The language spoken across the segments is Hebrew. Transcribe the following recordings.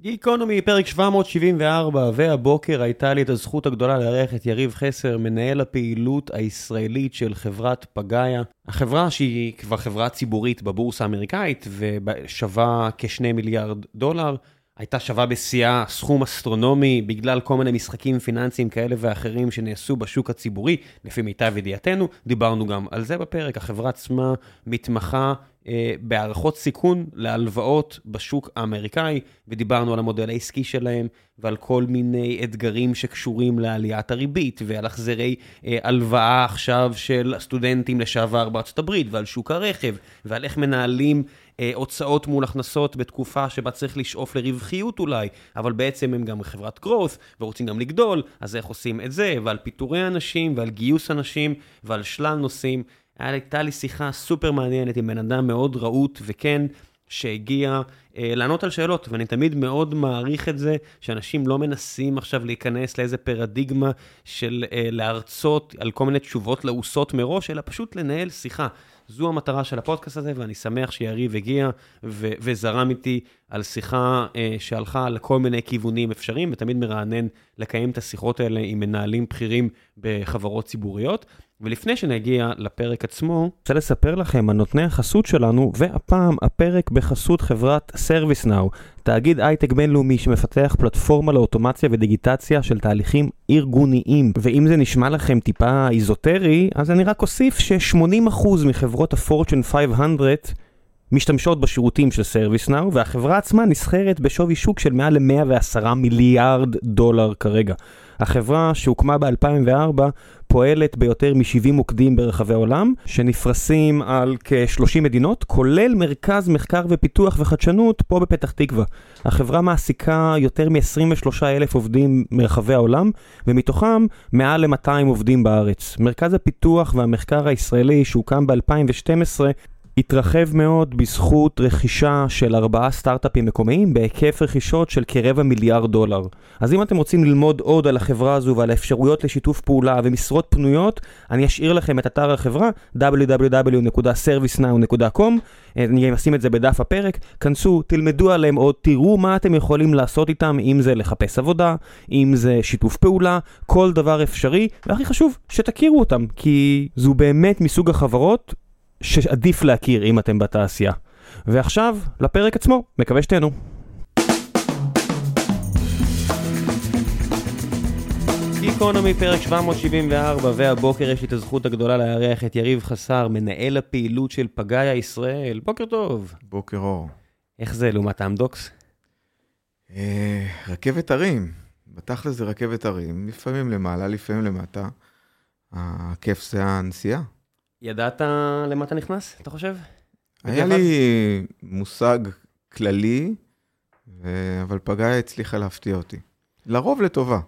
גיקונומי, פרק 774, והבוקר הייתה לי את הזכות הגדולה לארח את יריב חסר, מנהל הפעילות הישראלית של חברת פגאיה. החברה שהיא כבר חברה ציבורית בבורסה האמריקאית ושווה כשני מיליארד דולר, הייתה שווה בשיאה סכום אסטרונומי בגלל כל מיני משחקים פיננסיים כאלה ואחרים שנעשו בשוק הציבורי, לפי מיטב ידיעתנו, דיברנו גם על זה בפרק, החברה עצמה מתמחה בהערכות סיכון להלוואות בשוק האמריקאי, ודיברנו על המודל העסקי שלהם, ועל כל מיני אתגרים שקשורים לעליית הריבית, ועל החזרי אה, הלוואה עכשיו של סטודנטים לשעבר בארצות הברית, ועל שוק הרכב, ועל איך מנהלים אה, הוצאות מול הכנסות בתקופה שבה צריך לשאוף לרווחיות אולי, אבל בעצם הם גם חברת growth, ורוצים גם לגדול, אז איך עושים את זה, ועל פיטורי אנשים, ועל גיוס אנשים, ועל שלל נושאים. הייתה לי שיחה סופר מעניינת עם בן אדם מאוד רהוט וכן, שהגיע אה, לענות על שאלות, ואני תמיד מאוד מעריך את זה, שאנשים לא מנסים עכשיו להיכנס לאיזה פרדיגמה של אה, להרצות על כל מיני תשובות לעוסות מראש, אלא פשוט לנהל שיחה. זו המטרה של הפודקאסט הזה, ואני שמח שיריב הגיע ו- וזרם איתי על שיחה אה, שהלכה לכל מיני כיוונים אפשריים, ותמיד מרענן לקיים את השיחות האלה עם מנהלים בכירים בחברות ציבוריות. ולפני שנגיע לפרק עצמו, אני רוצה לספר לכם על נותני החסות שלנו, והפעם הפרק בחסות חברת ServiceNow, תאגיד הייטק בינלאומי שמפתח פלטפורמה לאוטומציה ודיגיטציה של תהליכים ארגוניים. ואם זה נשמע לכם טיפה איזוטרי, אז אני רק אוסיף ש-80% מחברות ה-Fortune 500 משתמשות בשירותים של ServiceNow, והחברה עצמה נסחרת בשווי שוק של מעל ל-110 מיליארד דולר כרגע. החברה שהוקמה ב-2004 פועלת ביותר מ-70 מוקדים ברחבי העולם, שנפרסים על כ-30 מדינות, כולל מרכז מחקר ופיתוח וחדשנות פה בפתח תקווה. החברה מעסיקה יותר מ-23 אלף עובדים מרחבי העולם, ומתוכם מעל ל-200 עובדים בארץ. מרכז הפיתוח והמחקר הישראלי שהוקם ב-2012 התרחב מאוד בזכות רכישה של ארבעה סטארט-אפים מקומיים בהיקף רכישות של כרבע מיליארד דולר. אז אם אתם רוצים ללמוד עוד על החברה הזו ועל האפשרויות לשיתוף פעולה ומשרות פנויות, אני אשאיר לכם את אתר החברה www.servicenow.com אני אשים את זה בדף הפרק, כנסו, תלמדו עליהם עוד, תראו מה אתם יכולים לעשות איתם, אם זה לחפש עבודה, אם זה שיתוף פעולה, כל דבר אפשרי, והכי חשוב, שתכירו אותם, כי זו באמת מסוג החברות שעדיף להכיר אם אתם בתעשייה. ועכשיו, לפרק עצמו, מקווה שתהנו. גיקונומי פרק 774, והבוקר יש לי את הזכות הגדולה לארח את יריב חסר, מנהל הפעילות של פגאיה ישראל. בוקר טוב. בוקר אור. איך זה לעומת אמדוקס? אה, רכבת הרים. בתכל'ס זה רכבת הרים, לפעמים למעלה, לפעמים למטה. הכיף זה הנסיעה. ידעת למה אתה נכנס, אתה חושב? היה לי מושג כללי, אבל פגאיה הצליחה להפתיע אותי. לרוב לטובה,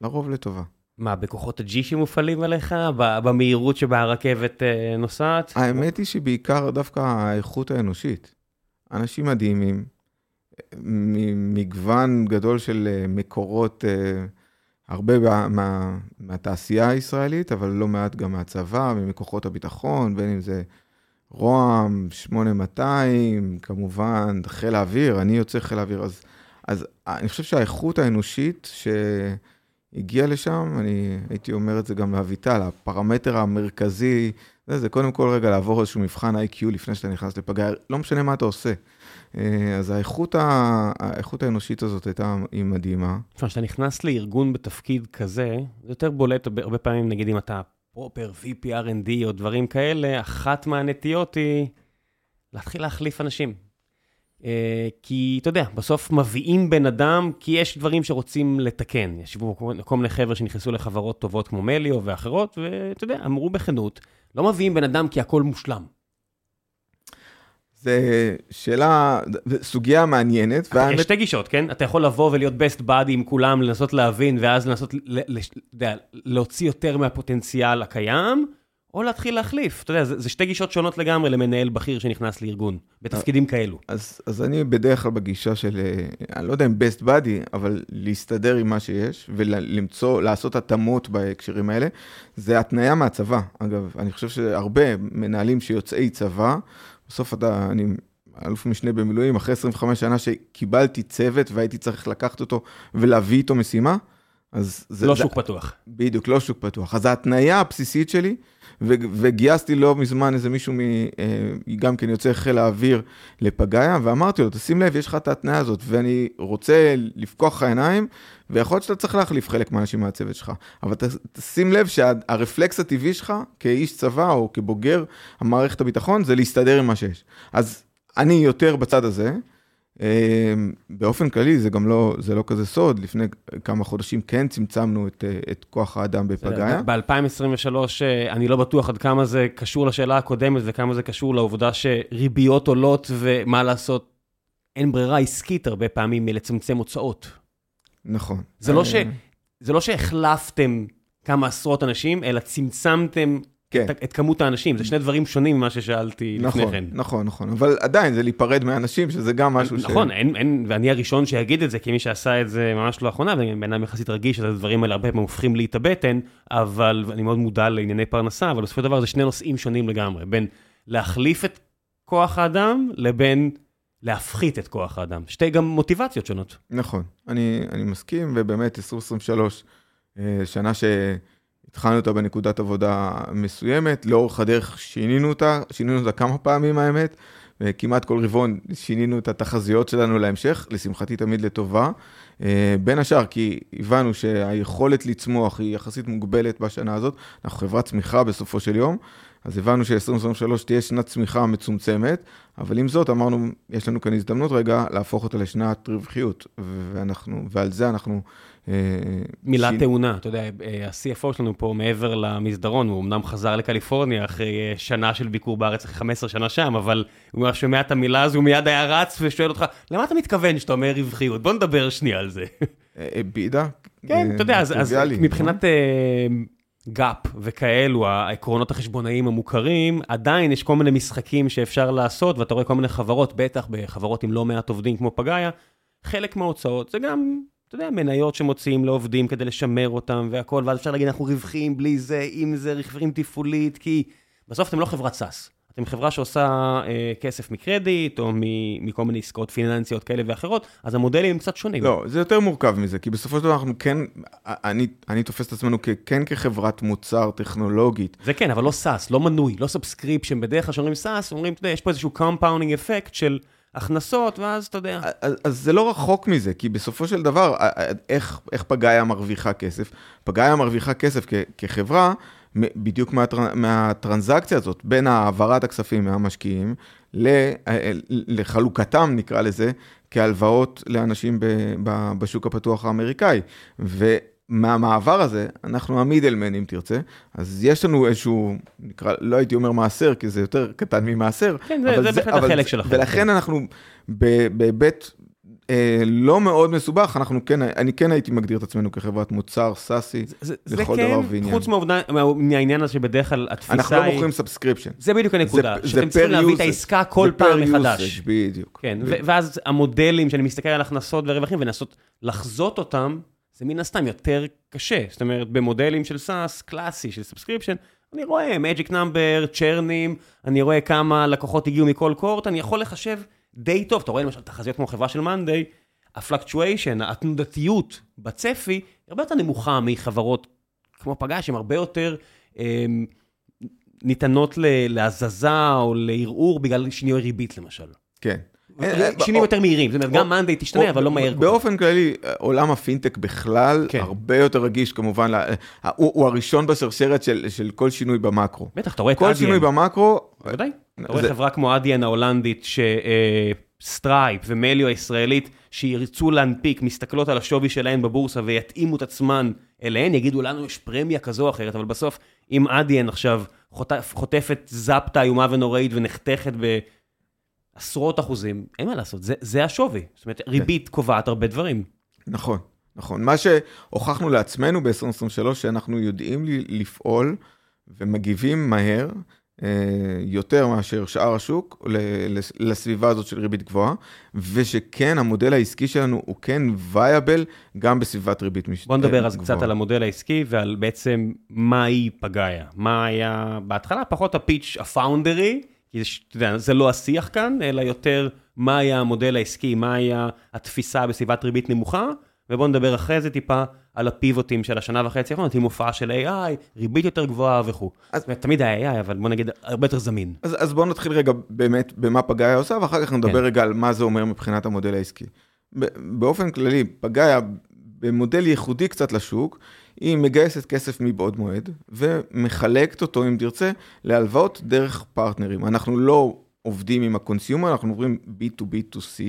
לרוב לטובה. מה, בכוחות הג'י שמופעלים עליך? במהירות שבה הרכבת אה, נוסעת? האמת היא שבעיקר דווקא האיכות האנושית. אנשים מדהימים, מגוון גדול של אה, מקורות אה, הרבה מה, מהתעשייה הישראלית, אבל לא מעט גם מהצבא, ממכוחות הביטחון, בין אם זה רוה"מ, 8200, כמובן, חיל האוויר, אני יוצא חיל האוויר, אז, אז אני חושב שהאיכות האנושית שהגיעה לשם, אני הייתי אומר את זה גם לאביטל, הפרמטר המרכזי, זה, זה קודם כל רגע לעבור איזשהו מבחן IQ לפני שאתה נכנס לפגע, לא משנה מה אתה עושה. אה, אז האיכות, ה... האיכות האנושית הזאת הייתה, היא מדהימה. תשמע, כשאתה נכנס לארגון בתפקיד כזה, זה יותר בולט הרבה פעמים, נגיד אם אתה פרופר, VP R&D או דברים כאלה, אחת מהנטיות היא להתחיל להחליף אנשים. אה, כי אתה יודע, בסוף מביאים בן אדם, כי יש דברים שרוצים לתקן. ישבו כל מיני חבר'ה שנכנסו לחברות טובות כמו מליו ואחרות, ואתה יודע, אמרו בכנות, לא מביאים בן אדם כי הכל מושלם. זה שאלה, סוגיה מעניינת. והאמת... יש שתי גישות, כן? אתה יכול לבוא ולהיות best buddy עם כולם, לנסות להבין, ואז לנסות ל- להוציא יותר מהפוטנציאל הקיים, או להתחיל להחליף. אתה יודע, זה, זה שתי גישות שונות לגמרי למנהל בכיר שנכנס לארגון, בתפקידים כאלו. אז, אז אני בדרך כלל בגישה של, אה, אני לא יודע אם best buddy, אבל להסתדר עם מה שיש, ולמצוא, לעשות התאמות בהקשרים האלה, זה התניה מהצבא. אגב, אני חושב שהרבה מנהלים שיוצאי צבא, בסוף אתה, אני אלוף משנה במילואים, אחרי 25 שנה שקיבלתי צוות והייתי צריך לקחת אותו ולהביא איתו משימה, אז זה... לא זה, שוק פתוח. בדיוק, לא שוק פתוח. אז ההתניה הבסיסית שלי, ו- וגייסתי לא מזמן איזה מישהו, מ- אה, גם כן יוצא חיל האוויר לפגאיה, ואמרתי לו, תשים לב, יש לך את ההתניה הזאת, ואני רוצה לפקוח לך עיניים, ויכול להיות שאתה צריך להחליף חלק מהאנשים מהצוות שלך. אבל ת- תשים לב שהרפלקס הטבעי שלך, כאיש צבא או כבוגר המערכת הביטחון, זה להסתדר עם מה שיש. אז אני יותר בצד הזה. אה, באופן כללי, זה גם לא, זה לא כזה סוד, לפני כמה חודשים כן צמצמנו את, אה, את כוח האדם בפגאיה. ב-2023, אה, אני לא בטוח עד כמה זה קשור לשאלה הקודמת וכמה זה קשור לעובדה שריביות עולות ומה לעשות, אין ברירה עסקית הרבה פעמים מלצמצם הוצאות. נכון. זה לא, ש... אה, זה לא שהחלפתם כמה עשרות אנשים, אלא צמצמתם. את, את כמות האנשים. זה שני דברים שונים ממה ששאלתי נכון, לפני כן. נכון, נכון, אבל עדיין זה להיפרד מאנשים, שזה גם משהו ש... נכון, אין, אין, ואני הראשון שיגיד את זה, כמי שעשה את זה ממש לאחרונה, ואני בן אדם יחסית רגיש, אז הדברים האלה הרבה פעמים הופכים לי את הבטן, אבל אני מאוד מודע לענייני פרנסה, אבל בסופו של דבר זה שני נושאים שונים לגמרי, בין להחליף את כוח האדם, לבין להפחית את כוח האדם. שתי גם מוטיבציות שונות. נכון, אני, אני מסכים, ובאמת 2023, אה, שנה שהתחלנו אותה בנקודת עבודה מסוימת, לאורך הדרך שינינו אותה, שינינו אותה כמה פעמים האמת, וכמעט כל רבעון שינינו את התחזיות שלנו להמשך, לשמחתי תמיד לטובה. אה, בין השאר, כי הבנו שהיכולת לצמוח היא יחסית מוגבלת בשנה הזאת, אנחנו חברת צמיחה בסופו של יום, אז הבנו ש-2023 תהיה שנת צמיחה מצומצמת, אבל עם זאת אמרנו, יש לנו כאן הזדמנות רגע להפוך אותה לשנת רווחיות, ואנחנו, ועל זה אנחנו... אה, מילה שינו- טעונה, אתה יודע, ה-CFO שלנו פה מעבר למסדרון, הוא אמנם חזר לקליפורניה אחרי אה, שנה של ביקור בארץ, אחרי 15 שנה שם, אבל הוא היה שומע את המילה הזו, הוא מיד היה רץ ושואל אותך, למה אתה מתכוון שאתה אומר רווחיות? בוא נדבר שנייה על זה. אה, בידה? כן, אתה יודע, אז, מבחינת גאפ וכאלו, העקרונות החשבונאיים המוכרים, עדיין יש כל מיני משחקים שאפשר לעשות, ואתה רואה כל מיני חברות, בטח בחברות עם לא מעט עובדים כמו פגאיה, חלק מההוצאות זה גם, אתה יודע, מניות שמוציאים לעובדים כדי לשמר אותם והכל, ואז אפשר להגיד, אנחנו רווחים בלי זה, אם זה רווחים תפעולית, כי בסוף אתם לא חברת SaaS. אתם חברה שעושה אה, כסף מקרדיט, או מ- מכל מיני עסקאות פיננסיות כאלה ואחרות, אז המודלים הם קצת שונים. לא, זה יותר מורכב מזה, כי בסופו של דבר אנחנו כן, אני, אני תופס את עצמנו כ- כן כחברת מוצר טכנולוגית. זה כן, אבל לא SaaS, לא מנוי, לא subscription. בדרך כלל כשאומרים SaaS, אומרים, אתה יודע, יש פה איזשהו compounding effect של הכנסות, ואז אתה יודע. אז, אז זה לא רחוק מזה, כי בסופו של דבר, איך, איך פגאיה מרוויחה כסף? פגאיה מרוויחה כסף כ, כחברה, בדיוק מהטר, מהטרנזקציה הזאת, בין העברת הכספים מהמשקיעים לחלוקתם, נקרא לזה, כהלוואות לאנשים ב, ב, בשוק הפתוח האמריקאי. ומהמעבר הזה, אנחנו המידלמן, אם תרצה, אז יש לנו איזשהו, נקרא, לא הייתי אומר מעשר, כי זה יותר קטן ממעשר. כן, זה- אבל זה בהחלט החלק זה- שלכם, ולכן כן. אנחנו בהיבט אה, לא מאוד מסובך, אנחנו כן, אני כן הייתי מגדיר את עצמנו כחברת מוצר סאסי. זה, זה לכל כן, דבר ועניין. חוץ מהעובדה- מה- מהעניין הזה שבדרך כלל התפיסה אנחנו לא היא... מוכרים subscription. זה בדיוק הנקודה, זה- שאתם זה צריכים להביא את. העסקה כל זה פעם מחדש. usage, בדיוק. כן, בדיוק. ואז המודלים שאני מסתכל על הכנסות ורווחים ולנסות לחזות אותם, זה מן הסתם יותר קשה. זאת אומרת, במודלים של SaaS קלאסי, של subscription, אני רואה magic number, צ'רנים, אני רואה כמה לקוחות הגיעו מכל cohort, אני יכול לחשב די טוב. אתה רואה למשל תחזיות כמו חברה של מאנדיי, ה fluctuation, התנודתיות בצפי, היא הרבה יותר נמוכה מחברות כמו פגאיה, שהן הרבה יותר אמ, ניתנות להזזה או לערעור בגלל שינוי ריבית למשל. כן. אה, שינויים או- יותר מהירים, זאת אומרת, גם מאנדיי תשתנה, אבל לא מהר. באופן כללי, עולם הפינטק בכלל, כן. הרבה יותר רגיש כמובן, ל- הוא הראשון בשרשרת של כל שינוי במקרו. בטח, אתה רואה את כל שינוי אדיאן, במקרו, בוודאי. אתה רואה חברה כמו אדיאן ההולנדית, שסטרייפ ומליו הישראלית, שירצו להנפיק, מסתכלות על השווי שלהן בבורסה ויתאימו את עצמן אליהן, יגידו לנו יש פרמיה כזו או אחרת, אבל בסוף, אם אדיאן עכשיו חוטפת זפטה איומה ונוראית ונחתכת בעשרות אחוזים, אין מה לעשות, זה- זה השווי. זאת אומרת, ריבית קובעת הרבה דברים. נכון, נכון. מה שהוכחנו לעצמנו ב-2023, שאנחנו יודעים לפעול ומגיבים מהר, אה, יותר מאשר שאר השוק, לסביבה הזאת של ריבית גבוהה, ושכן, המודל העסקי שלנו הוא כן וייבל גם בסביבת ריבית מש... בוא נדבר אה, אז קצת גבוהה. על המודל העסקי ועל בעצם מה היא פגאיה. מה היה בהתחלה פחות הפיץ' הפאונדרי, כי אתה יודע, זה לא השיח כאן, אלא יותר מה היה המודל העסקי, מה היה התפיסה בסביבת ריבית נמוכה, ובואו נדבר אחרי זה טיפה על הפיבוטים של השנה וחצי האחרונות, עם הופעה של AI, ריבית יותר גבוהה וכו'. אז תמיד היה AI, אבל בוא נגיד, הרבה יותר זמין. אז, אז בואו נתחיל רגע באמת במה פגאיה עושה, ואחר כך נדבר כן. רגע על מה זה אומר מבחינת המודל העסקי. באופן כללי, פגאיה, במודל ייחודי קצת לשוק, היא מגייסת כסף מבעוד מועד, ומחלקת אותו, אם תרצה, להלוואות דרך פרטנרים. אנחנו לא עובדים עם ה consumer, אנחנו עובדים B2B2C.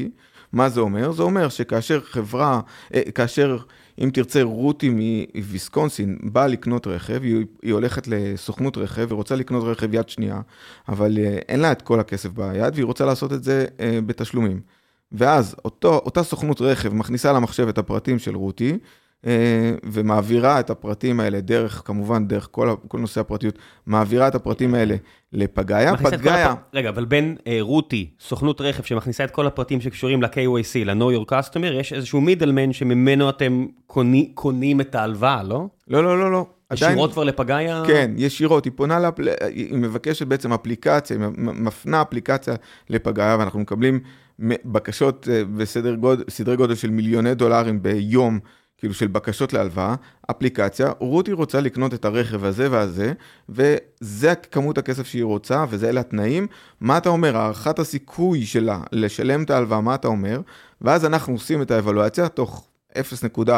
מה זה אומר? זה אומר שכאשר חברה, אה, כאשר, אם תרצה, רותי מוויסקונסין באה לקנות רכב, היא, היא הולכת לסוכנות רכב ורוצה לקנות רכב יד שנייה, אבל אה, אין לה את כל הכסף ביד, והיא רוצה לעשות את זה אה, בתשלומים. ואז אותו, אותה סוכנות רכב מכניסה למחשב את הפרטים של רותי, ומעבירה את הפרטים האלה דרך, כמובן, דרך כל, כל נושא הפרטיות, מעבירה את הפרטים האלה לפגאיה. פגאיה... הפ... רגע, אבל בין אה, רותי, סוכנות רכב שמכניסה את כל הפרטים שקשורים ל-KYC, ל-Know Your Customer, יש איזשהו מידלמן שממנו אתם קוני, קונים את ההלוואה, לא? לא, לא, לא, לא. ישירות עדיין... כבר לפגאיה? כן, ישירות. היא פונה, לפל... היא מבקשת בעצם אפליקציה, היא מפנה אפליקציה לפגאיה, ואנחנו מקבלים בקשות אה, בסדרי גודל, גודל של מיליוני דולרים ביום. כאילו של בקשות להלוואה, אפליקציה, רותי רוצה לקנות את הרכב הזה והזה, וזה כמות הכסף שהיא רוצה, וזה אלה התנאים. מה אתה אומר? הערכת הסיכוי שלה לשלם את ההלוואה, מה אתה אומר? ואז אנחנו עושים את האבלואציה תוך 0.4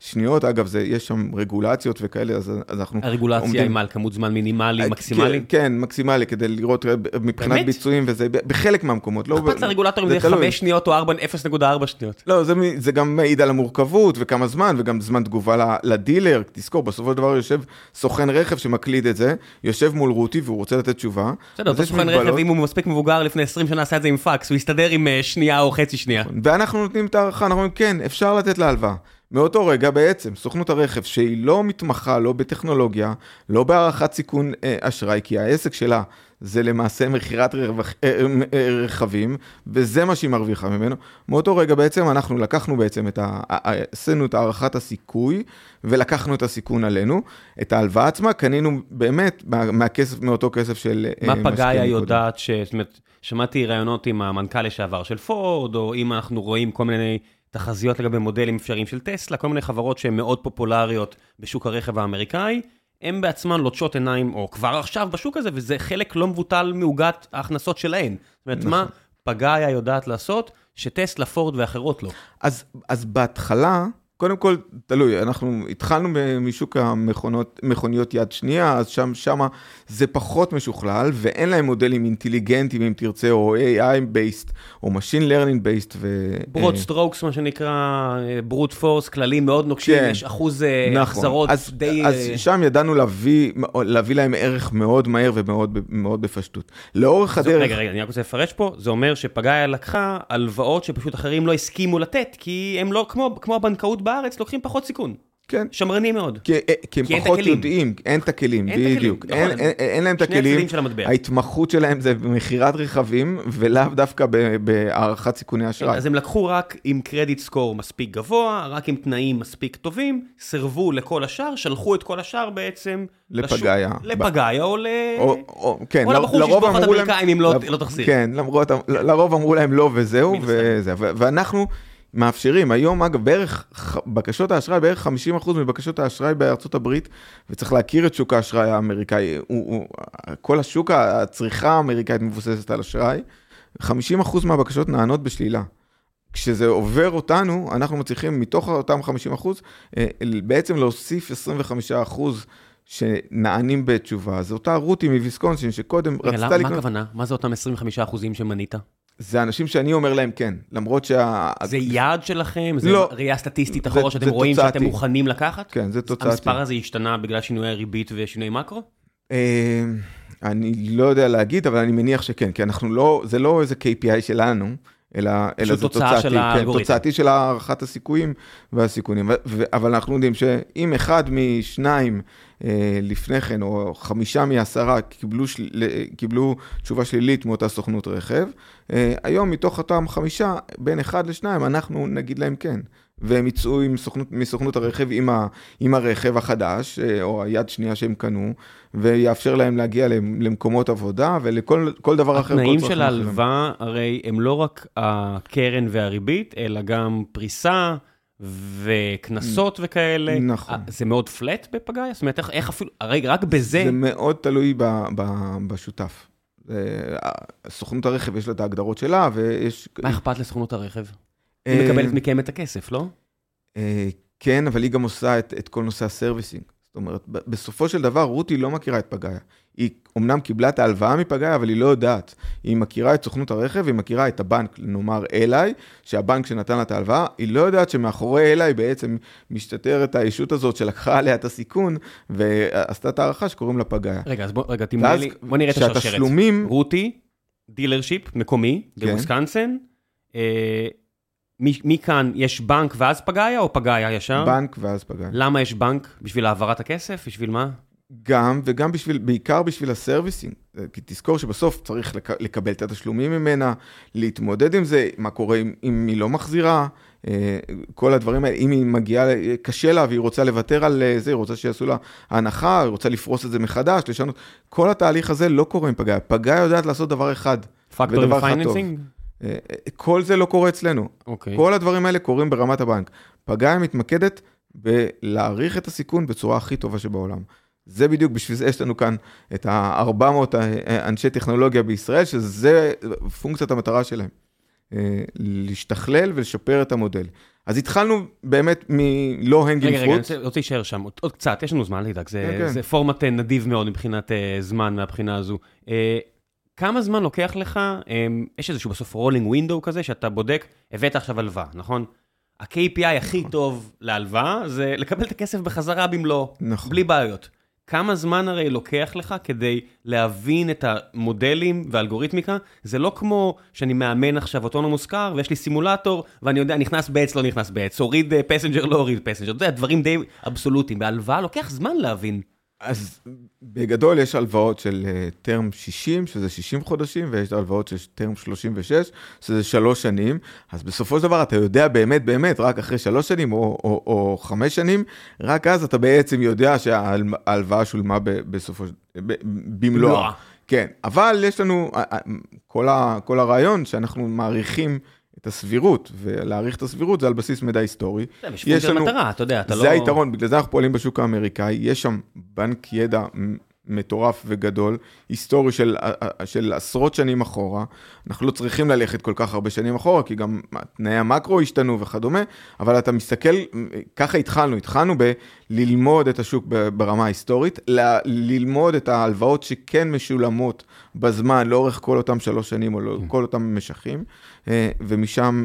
שניות, אגב, זה, יש שם רגולציות וכאלה, אז, אז אנחנו... הרגולציה עומדים... היא מה, על כמות זמן מינימלי, מקסימלי? כן, כן, מקסימלי, כדי לראות אה, מבחינת באמת? ביצועים וזה, בחלק מהמקומות. לא אכפת לרגולטור אם זה 5 שניות או 0.4 שניות. לא, זה, זה גם מעיד על המורכבות וכמה זמן, וגם זמן תגובה לדילר. תזכור, בסופו של דבר יושב סוכן רכב שמקליד את זה, יושב מול רותי והוא רוצה לתת תשובה. בסדר, אותו סוכן רכב, אם הוא מספיק מבוגר לפני 20 שנה עשה את זה עם פקס, הוא יסתדר עם אה, שנייה או חצי שנייה. ואנחנו נותנים את ההערכה, אנחנו אומרים, כן, אפשר לתת לה הלוואה. מאותו רגע בעצם, סוכנות הרכב, שהיא לא מתמחה, לא בטכנולוגיה, לא בהערכת סיכון אה, אשראי, כי העסק שלה זה למעשה מכירת אה, אה, רכבים, וזה מה שהיא מרוויחה ממנו. מאותו רגע בעצם אנחנו לקחנו בעצם את ה... עשינו את הערכת הסיכוי, ולקחנו את הסיכון עלינו. את ההלוואה עצמה קנינו באמת מהכסף, מאותו כסף של מה פגאיה יודעת ש... זאת אומרת, שמעתי ראיונות עם המנכ"ל לשעבר של פורד, או אם אנחנו רואים כל מיני... תחזיות לגבי מודלים אפשריים של טסלה, כל מיני חברות שהן מאוד פופולריות בשוק הרכב האמריקאי, הן בעצמן לוטשות עיניים, או כבר עכשיו בשוק הזה, וזה חלק לא מבוטל מעוגת ההכנסות שלהן. זאת אומרת, מה נכון. פגאיה יודעת לעשות, שטסלה, פורד ואחרות לא. אז, אז בהתחלה, קודם כל, תלוי, אנחנו התחלנו משוק המכוניות יד שנייה, אז שם, שמה זה פחות משוכלל, ואין להם מודלים אינטליגנטיים, אם תרצה, או AI-based, או Machine Learning-based. ו... broad strokes, מה שנקרא, brute force, כללים מאוד נוקשים, כן, יש אחוז אה, נכון. החזרות אז, די... אז אה, שם ידענו להביא, להביא להם ערך מאוד מהר ומאוד בפשטות. לאורך הדרך... רגע, רגע, אני רק רוצה לפרש פה, זה אומר שפגאיה לקחה הלוואות שפשוט אחרים לא הסכימו לתת, כי הם לא, כמו, כמו הבנקאות בארץ לוקחים פחות סיכון. כן. שמרני מאוד. כי, אה, כי הם כי פחות יודעים, אין את הכלים, אין בדיוק. אין, נכון. אין, אין, אין להם את הכלים, ההתמחות שלהם זה במכירת רכבים, ולאו דווקא בהערכת סיכוני אשראי. אז הם לקחו רק עם קרדיט סקור מספיק גבוה, רק עם תנאים מספיק טובים, סירבו לכל השאר, שלחו את כל השאר בעצם... לפגאיה. לפגאיה או ל... או, או, כן, או לבחור שישפוך את אמריקאים אם לא, לא תחזיר. כן, למרות, לרוב אמרו להם לא וזהו, וזה, ואנחנו... מאפשרים. היום, אגב, בערך, בקשות האשראי, בערך 50% מבקשות האשראי בארצות הברית, וצריך להכיר את שוק האשראי האמריקאי, הוא, הוא, כל השוק, הצריכה האמריקאית מבוססת על אשראי, 50% מהבקשות נענות בשלילה. כשזה עובר אותנו, אנחנו מצליחים מתוך אותם 50%, אה, בעצם להוסיף 25% שנענים בתשובה. זו אותה רותי מוויסקונסין, שקודם רצתה לקנות... מה הכוונה? מה זה אותם 25% שמנית? זה אנשים שאני אומר להם כן, למרות שה... זה יעד שלכם? זה לא. ראייה סטטיסטית אחורה שאתם רואים תוצאתי. שאתם מוכנים לקחת? כן, זה תוצאתי. המספר הזה השתנה בגלל שינוי הריבית ושינוי מקרו? אה, אני לא יודע להגיד, אבל אני מניח שכן, כי אנחנו לא, זה לא איזה KPI שלנו, אלא, אלא זה תוצאתי, של כן, תוצאתי של הערכת הסיכויים והסיכונים. ו, אבל אנחנו יודעים שאם אחד משניים לפני כן, או חמישה מעשרה קיבלו, של... קיבלו תשובה שלילית מאותה סוכנות רכב. אה, היום מתוך אותם חמישה, בין אחד לשניים, אנחנו נגיד להם כן. והם יצאו עם סוכנות, מסוכנות הרכב עם, ה, עם הרכב החדש, אה, או היד שנייה שהם קנו, ויאפשר להם להגיע למקומות עבודה ולכל דבר אחר. התנאים של ההלוואה הרי הם לא רק הקרן והריבית, אלא גם פריסה. וקנסות וכאלה. נכון. זה מאוד פלט בפגאיה? זאת אומרת, איך אפילו, רגע, רק בזה... זה מאוד תלוי ב, ב, בשותף. סוכנות הרכב יש לה את ההגדרות שלה, ויש... מה אכפת לסוכנות הרכב? היא אה, מקבלת מכם את הכסף, לא? אה, כן, אבל היא גם עושה את, את כל נושא הסרוויסינג. זאת אומרת, בסופו של דבר, רותי לא מכירה את פגאיה. היא אמנם קיבלה את ההלוואה מפגאיה, אבל היא לא יודעת. היא מכירה את סוכנות הרכב, היא מכירה את הבנק, נאמר אליי, שהבנק שנתן לה את ההלוואה, היא לא יודעת שמאחורי אליי בעצם מסתתרת הישות הזאת שלקחה עליה את הסיכון, ועשתה את הערכה שקוראים לה פגאיה. רגע, אז בוא, רגע, תמנה לי, בוא נראה את השרשרת. שהתשלומים... רותי, dealership, מקומי, כן. אה, מכאן יש בנק ואז פגאיה, או פגאיה ישר? בנק ואז פגאיה. למה יש בנק? בשביל העברת הכסף? בשביל מה? גם, וגם בשביל, בעיקר בשביל הסרוויסינג. כי תזכור שבסוף צריך לק, לקבל את התשלומים ממנה, להתמודד עם זה, מה קורה אם, אם היא לא מחזירה, אה, כל הדברים האלה, אם היא מגיעה, קשה לה והיא רוצה לוותר על אה, זה, היא רוצה שיעשו לה הנחה, היא רוצה לפרוס את זה מחדש, לשנות, כל התהליך הזה לא קורה עם פגאיה. פגאיה יודעת לעשות דבר אחד, טוב. אה, כל זה לא קורה אצלנו. Okay. אוקיי. כל הדברים האלה קורים ברמת הבנק. פגאיה מתמקדת בלהעריך את הסיכון בצורה הכי טובה שבעולם. זה בדיוק, בשביל זה יש לנו כאן את ה-400 אנשי טכנולוגיה בישראל, שזה פונקציית המטרה שלהם. אה, להשתכלל ולשפר את המודל. אז התחלנו באמת מלא הנגינג פרוט. רגע, רגע, אני רוצה להישאר שם עוד קצת, יש לנו זמן, לדאג, זה, okay. כן, כן. זה פורמט נדיב מאוד מבחינת uh, זמן מהבחינה הזו. Uh, כמה זמן לוקח לך, um, יש איזשהו בסוף rolling window כזה, שאתה בודק, הבאת עכשיו הלוואה, נכון? ה-KPI הכי נכון. טוב להלוואה זה לקבל את הכסף בחזרה במלואו, נכון. בלי בעיות. כמה זמן הרי לוקח לך כדי להבין את המודלים והאלגוריתמיקה? זה לא כמו שאני מאמן עכשיו autonomous car ויש לי סימולטור ואני יודע, נכנס בעץ, לא נכנס בעץ, הוריד passenger, לא הוריד passenger. אתה יודע, דברים די אבסולוטיים. בהלוואה לוקח זמן להבין. אז בגדול יש הלוואות של טרם uh, 60, שזה 60 חודשים, ויש הלוואות של טרם 36, שזה שלוש שנים. אז בסופו של דבר אתה יודע באמת באמת, רק אחרי שלוש שנים או, או, או חמש שנים, רק אז אתה בעצם יודע שההלוואה שולמה בסופו של... דבר, במלואה. כן, אבל יש לנו, כל, ה, כל הרעיון שאנחנו מעריכים את הסבירות, ולהעריך את הסבירות זה על בסיס מידע היסטורי. זה יש לנו... מטרה, אתה יודע, אתה זה לא... זה היתרון, בגלל זה אנחנו פועלים בשוק האמריקאי, יש שם בנק ידע מטורף וגדול, היסטורי של, של עשרות שנים אחורה. אנחנו לא צריכים ללכת כל כך הרבה שנים אחורה, כי גם תנאי המקרו השתנו וכדומה, אבל אתה מסתכל, ככה התחלנו, התחלנו בללמוד את השוק ברמה ההיסטורית, ל- ללמוד את ההלוואות שכן משולמות בזמן, לאורך כל אותם שלוש שנים, או לא, כן. כל אותם משכים, אה, ומשם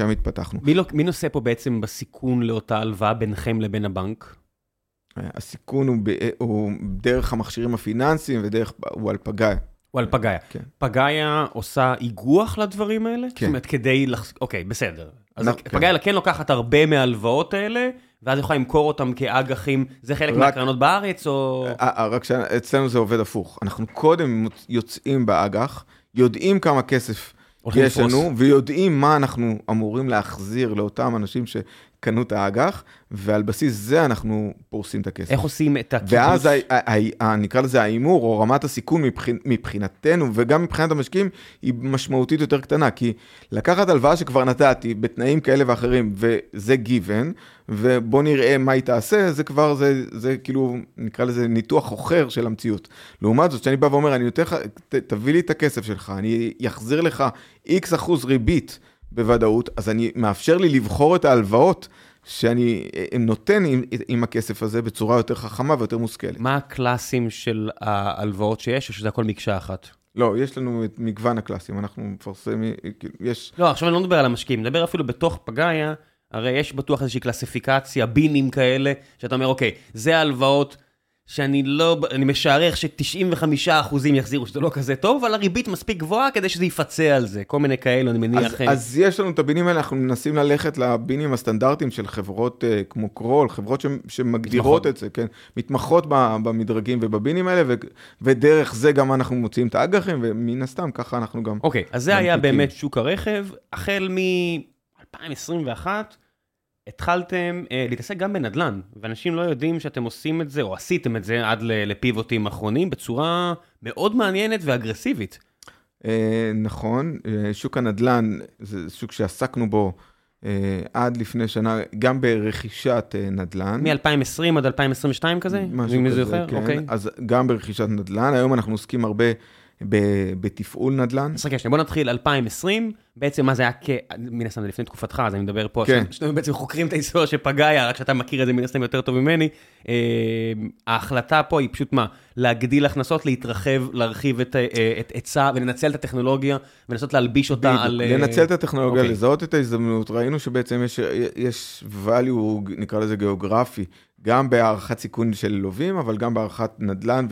אה, התפתחנו. מי, לא, מי נושא פה בעצם בסיכון לאותה הלוואה ביניכם לבין הבנק? הסיכון הוא, ב, הוא דרך המכשירים הפיננסיים ודרך, הוא על פגאיה. הוא על פגאיה. כן. פגאיה עושה איגוח לדברים האלה? כן. זאת אומרת, כדי לח... אוקיי, בסדר. אז כן. פגאיה כן לוקחת הרבה מההלוואות האלה, ואז יכולה למכור אותם כאג"חים, זה חלק רק, מהקרנות בארץ, או... אה, אה, רק שאצלנו זה עובד הפוך. אנחנו קודם יוצאים באג"ח, יודעים כמה כסף יש לנו, ויודעים מה אנחנו אמורים להחזיר לאותם אנשים ש... קנו את האג"ח, ועל בסיס זה אנחנו פורסים את הכסף. איך עושים את הקיבוץ? ואז נקרא לזה ההימור, או רמת הסיכון מבחינתנו, וגם מבחינת המשקיעים, היא משמעותית יותר קטנה, כי לקחת הלוואה שכבר נתתי, בתנאים כאלה ואחרים, וזה גיוון, ובוא נראה מה היא תעשה, זה כבר, זה, זה כאילו, נקרא לזה ניתוח אחר של המציאות. לעומת זאת, שאני בא ואומר, אני נותן לך, תביא לי את הכסף שלך, אני אחזיר לך איקס אחוז ריבית. בוודאות, אז אני מאפשר לי לבחור את ההלוואות שאני נותן עם, עם הכסף הזה בצורה יותר חכמה ויותר מושכלת. מה הקלאסים של ההלוואות שיש, או שזה הכל מקשה אחת? לא, יש לנו את מגוון הקלאסים, אנחנו מפרסמים, יש... לא, עכשיו אני לא מדבר על המשקיעים, מדבר אפילו בתוך פגאיה, הרי יש בטוח איזושהי קלאסיפיקציה, בינים כאלה, שאתה אומר, אוקיי, זה ההלוואות שאני לא, אני משערך ש-95% יחזירו שזה לא כזה טוב, אבל הריבית מספיק גבוהה כדי שזה יפצה על זה, כל מיני כאלו, אני מניח. אז, אז יש לנו את הבינים האלה, אנחנו מנסים ללכת לבינים הסטנדרטיים של חברות uh, כמו קרול, חברות ש, שמגדירות מתמחות. את זה, כן? מתמחות במדרגים ובבינים האלה, ו, ודרך זה גם אנחנו מוציאים את האג"חים, ומן הסתם ככה אנחנו גם... אוקיי, אז זה היה באמת שוק הרכב, החל מ-2021. התחלתם אה, להתעסק גם בנדל"ן, ואנשים לא יודעים שאתם עושים את זה, או עשיתם את זה עד לפיבוטים אחרונים, בצורה מאוד מעניינת ואגרסיבית. אה, נכון, אה, שוק הנדל"ן זה שוק שעסקנו בו אה, עד לפני שנה, גם ברכישת אה, נדל"ן. מ-2020 עד 2022 כזה? משהו כזה, זוכר? כן. אוקיי. אז גם ברכישת נדל"ן, היום אנחנו עוסקים הרבה בתפעול נדל"ן. אז רגע, בוא נתחיל 2020, בעצם מה זה היה כ... מן הסתם לפני תקופתך, אז אני מדבר פה, כן. שאתם בעצם חוקרים את ההיסטוריה של פגאיה, רק שאתה מכיר את זה מן הסתם יותר טוב ממני. אה, ההחלטה פה היא פשוט מה? להגדיל הכנסות, להתרחב, להרחיב את היצע אה, ולנצל את הטכנולוגיה ולנסות להלביש אותה בדיוק, על... אה, לנצל את הטכנולוגיה, okay. אוקיי. לזהות את ההזדמנות, ראינו שבעצם יש, יש value, נקרא לזה גיאוגרפי, גם בהערכת סיכון של לווים, אבל גם בהערכת נדל"ן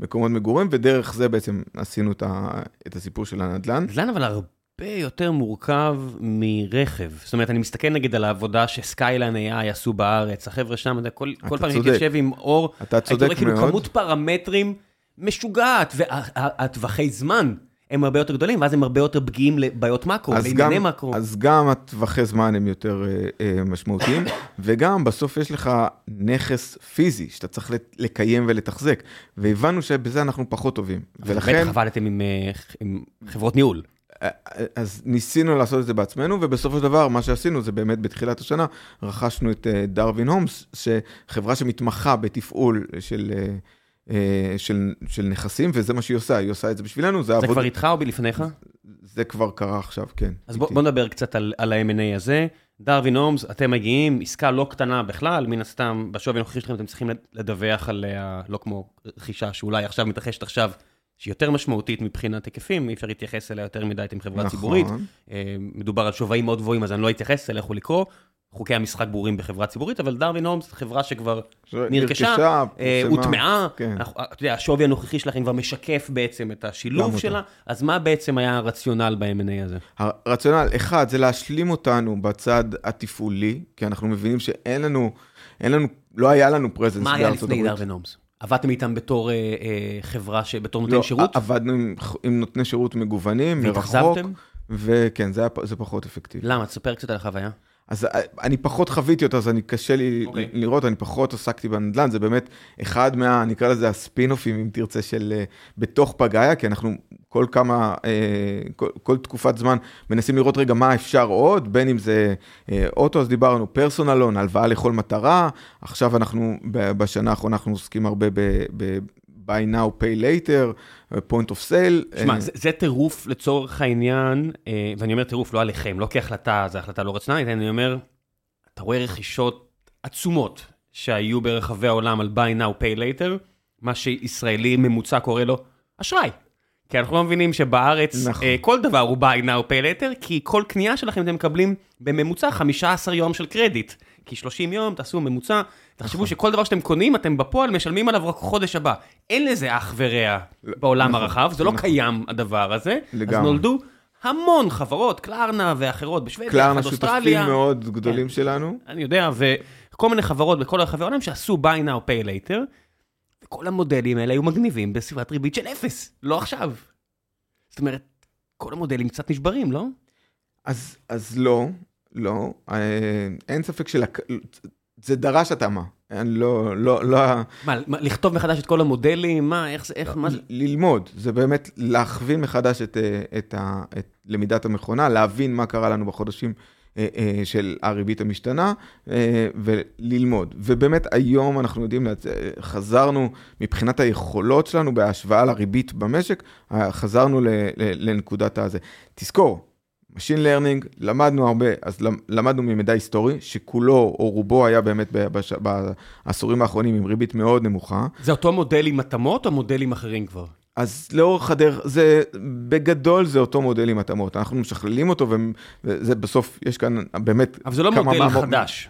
ומקומות מגורים, ודרך זה בעצם עשינו את הסיפור של הנדל"ן. נדל"ן אבל הרבה יותר מורכב מרכב. זאת אומרת, אני מסתכל נגיד על העבודה שסקיילן AI עשו בארץ, החבר'ה שם, כל, כל פעם הייתי יושב עם אור, אתה צודק מאוד. הייתי רואה כאילו כמות פרמטרים משוגעת, והטווחי זמן. הם הרבה יותר גדולים, ואז הם הרבה יותר פגיעים לבעיות מקרו, לענייני מקרו. אז גם הטווחי זמן הם יותר uh, uh, משמעותיים, וגם בסוף יש לך נכס פיזי שאתה צריך לקיים ולתחזק, והבנו שבזה אנחנו פחות טובים. ולכן... בטח עבדתם עם, אה, עם חברות ניהול. אז ניסינו לעשות את זה בעצמנו, ובסופו של דבר, מה שעשינו זה באמת בתחילת השנה, רכשנו את דרווין הומס, שחברה שמתמחה בתפעול של... אה, של, של נכסים, וזה מה שהיא עושה, היא עושה את זה בשבילנו, זה, זה עבוד... כבר איתך או בלפניך? זה כבר קרה עכשיו, כן. אז בוא, בוא נדבר קצת על, על ה-M&A הזה. דרווין הומס, אתם מגיעים, עסקה לא קטנה בכלל, מן הסתם, בשווי הנוכחי שלכם אתם צריכים לדווח עליה, לא כמו רכישה שאולי עכשיו מתרחשת עכשיו, שהיא יותר משמעותית מבחינת היקפים, אי אפשר להתייחס אליה יותר מדי, אתם חברה נכון. ציבורית. אה, מדובר על שווים מאוד גבוהים, אז אני לא אתייחס אליה, לכו לקרוא. חוקי המשחק ברורים בחברה ציבורית, אבל דרווין הומס זו חברה שכבר נרכשה, אה, הוטמעה, כן. אתה יודע, השווי הנוכחי שלכם כבר משקף בעצם את השילוב שלה, אז מה בעצם היה הרציונל ב-M&A הזה? הרציונל, אחד, זה להשלים אותנו בצד התפעולי, כי אנחנו מבינים שאין לנו, אין לנו, לא היה לנו פרזנס בארצות הברית. מה היה לפני דרווין הומס? עבדתם איתם בתור אה, אה, חברה, בתור נותן לא, שירות? עבדנו עם, עם נותני שירות מגוונים, מרחוק. והתאכזבתם? וכן, זה, זה פחות אפקטיבי. למה? תספר קצת על החוויה. אז אה, אני פחות חוויתי אותה, אז אני קשה לי okay. אוקיי. לראות, אני פחות עסקתי בנדל"ן, זה באמת אחד מה, נקרא לזה הספינופים, אם תרצה, של uh, בתוך פגאיה, כי אנחנו כל כמה, uh, כל, כל תקופת זמן מנסים לראות רגע מה אפשר עוד, בין אם זה אוטו, אז דיברנו פרסונלון, הלוואה לכל מטרה, עכשיו אנחנו, בשנה האחרונה אנחנו עוסקים הרבה ב... ב buy now, pay later, point of sale. שמע, זה, זה טירוף לצורך העניין, ואני אומר טירוף לא עליכם, לא כהחלטה, זו החלטה לא רצונלית, אני אומר, אתה רואה רכישות עצומות שהיו ברחבי העולם על buy now, pay later, מה שישראלי ממוצע קורא לו אשראי. כי אנחנו לא מבינים שבארץ נכון. כל דבר הוא buy now, pay later, כי כל קנייה שלכם אתם מקבלים בממוצע 15 יום של קרדיט. כי 30 יום, תעשו ממוצע, תחשבו נכון. שכל דבר שאתם קונים, אתם בפועל משלמים עליו רק חודש הבא. אין לזה אח ורע בעולם נכון, הרחב, זה לא נכון. קיים הדבר הזה. לגמרי. אז נולדו המון חברות, קלרנה ואחרות בשוודיה, קלרנה שותפים מאוד גדולים כן. שלנו. אני יודע, וכל מיני חברות בכל רחבי העולם שעשו buy now pay later, וכל המודלים האלה היו מגניבים בסביבת ריבית של אפס, לא עכשיו. זאת אומרת, כל המודלים קצת נשברים, לא? אז, אז לא, לא, אה, אין ספק של... זה דרש התאמה. אני לא, לא, לא... מה, לכתוב מחדש את כל המודלים? מה, איך זה, איך, מה זה? ללמוד, זה באמת להכווין מחדש את, אה, את, ה, את למידת המכונה, להבין מה קרה לנו בחודשים של הריבית המשתנה, וללמוד. ובאמת היום אנחנו יודעים, חזרנו מבחינת היכולות שלנו בהשוואה לריבית במשק, חזרנו לנקודת הזה. תזכור, Machine Learning, למדנו הרבה, אז למדנו ממידע היסטורי, שכולו או רובו היה באמת בש... בעשורים האחרונים עם ריבית מאוד נמוכה. זה אותו מודל עם התאמות או מודלים אחרים כבר? אז לאורך הדרך, זה, בגדול זה אותו מודל עם התאמות. אנחנו משכללים אותו, וזה בסוף, יש כאן באמת... אבל זה לא מודל. חדש.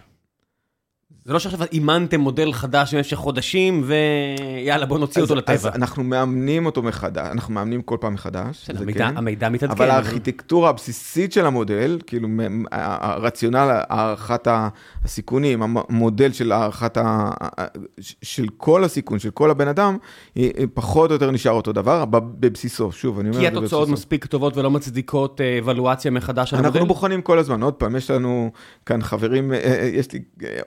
זה לא שעכשיו אימנתם מודל חדש במשך חודשים, ויאללה, בוא נוציא אותו לטבע. אז אנחנו מאמנים אותו מחדש, אנחנו מאמנים כל פעם מחדש. בסדר, המידע, כן. המידע מתעדכן. אבל הארכיטקטורה הבסיסית של המודל, כאילו, הרציונל, הערכת הסיכונים, המודל של הערכת ה... של כל הסיכון, של כל הבן אדם, פחות או יותר נשאר אותו דבר, בבסיסו, שוב, אני אומר... כי התוצאות מספיק טובות ולא מצדיקות אבלואציה מחדש של המודל? אנחנו בוחנים כל הזמן, עוד פעם, יש לנו כאן חברים, יש לי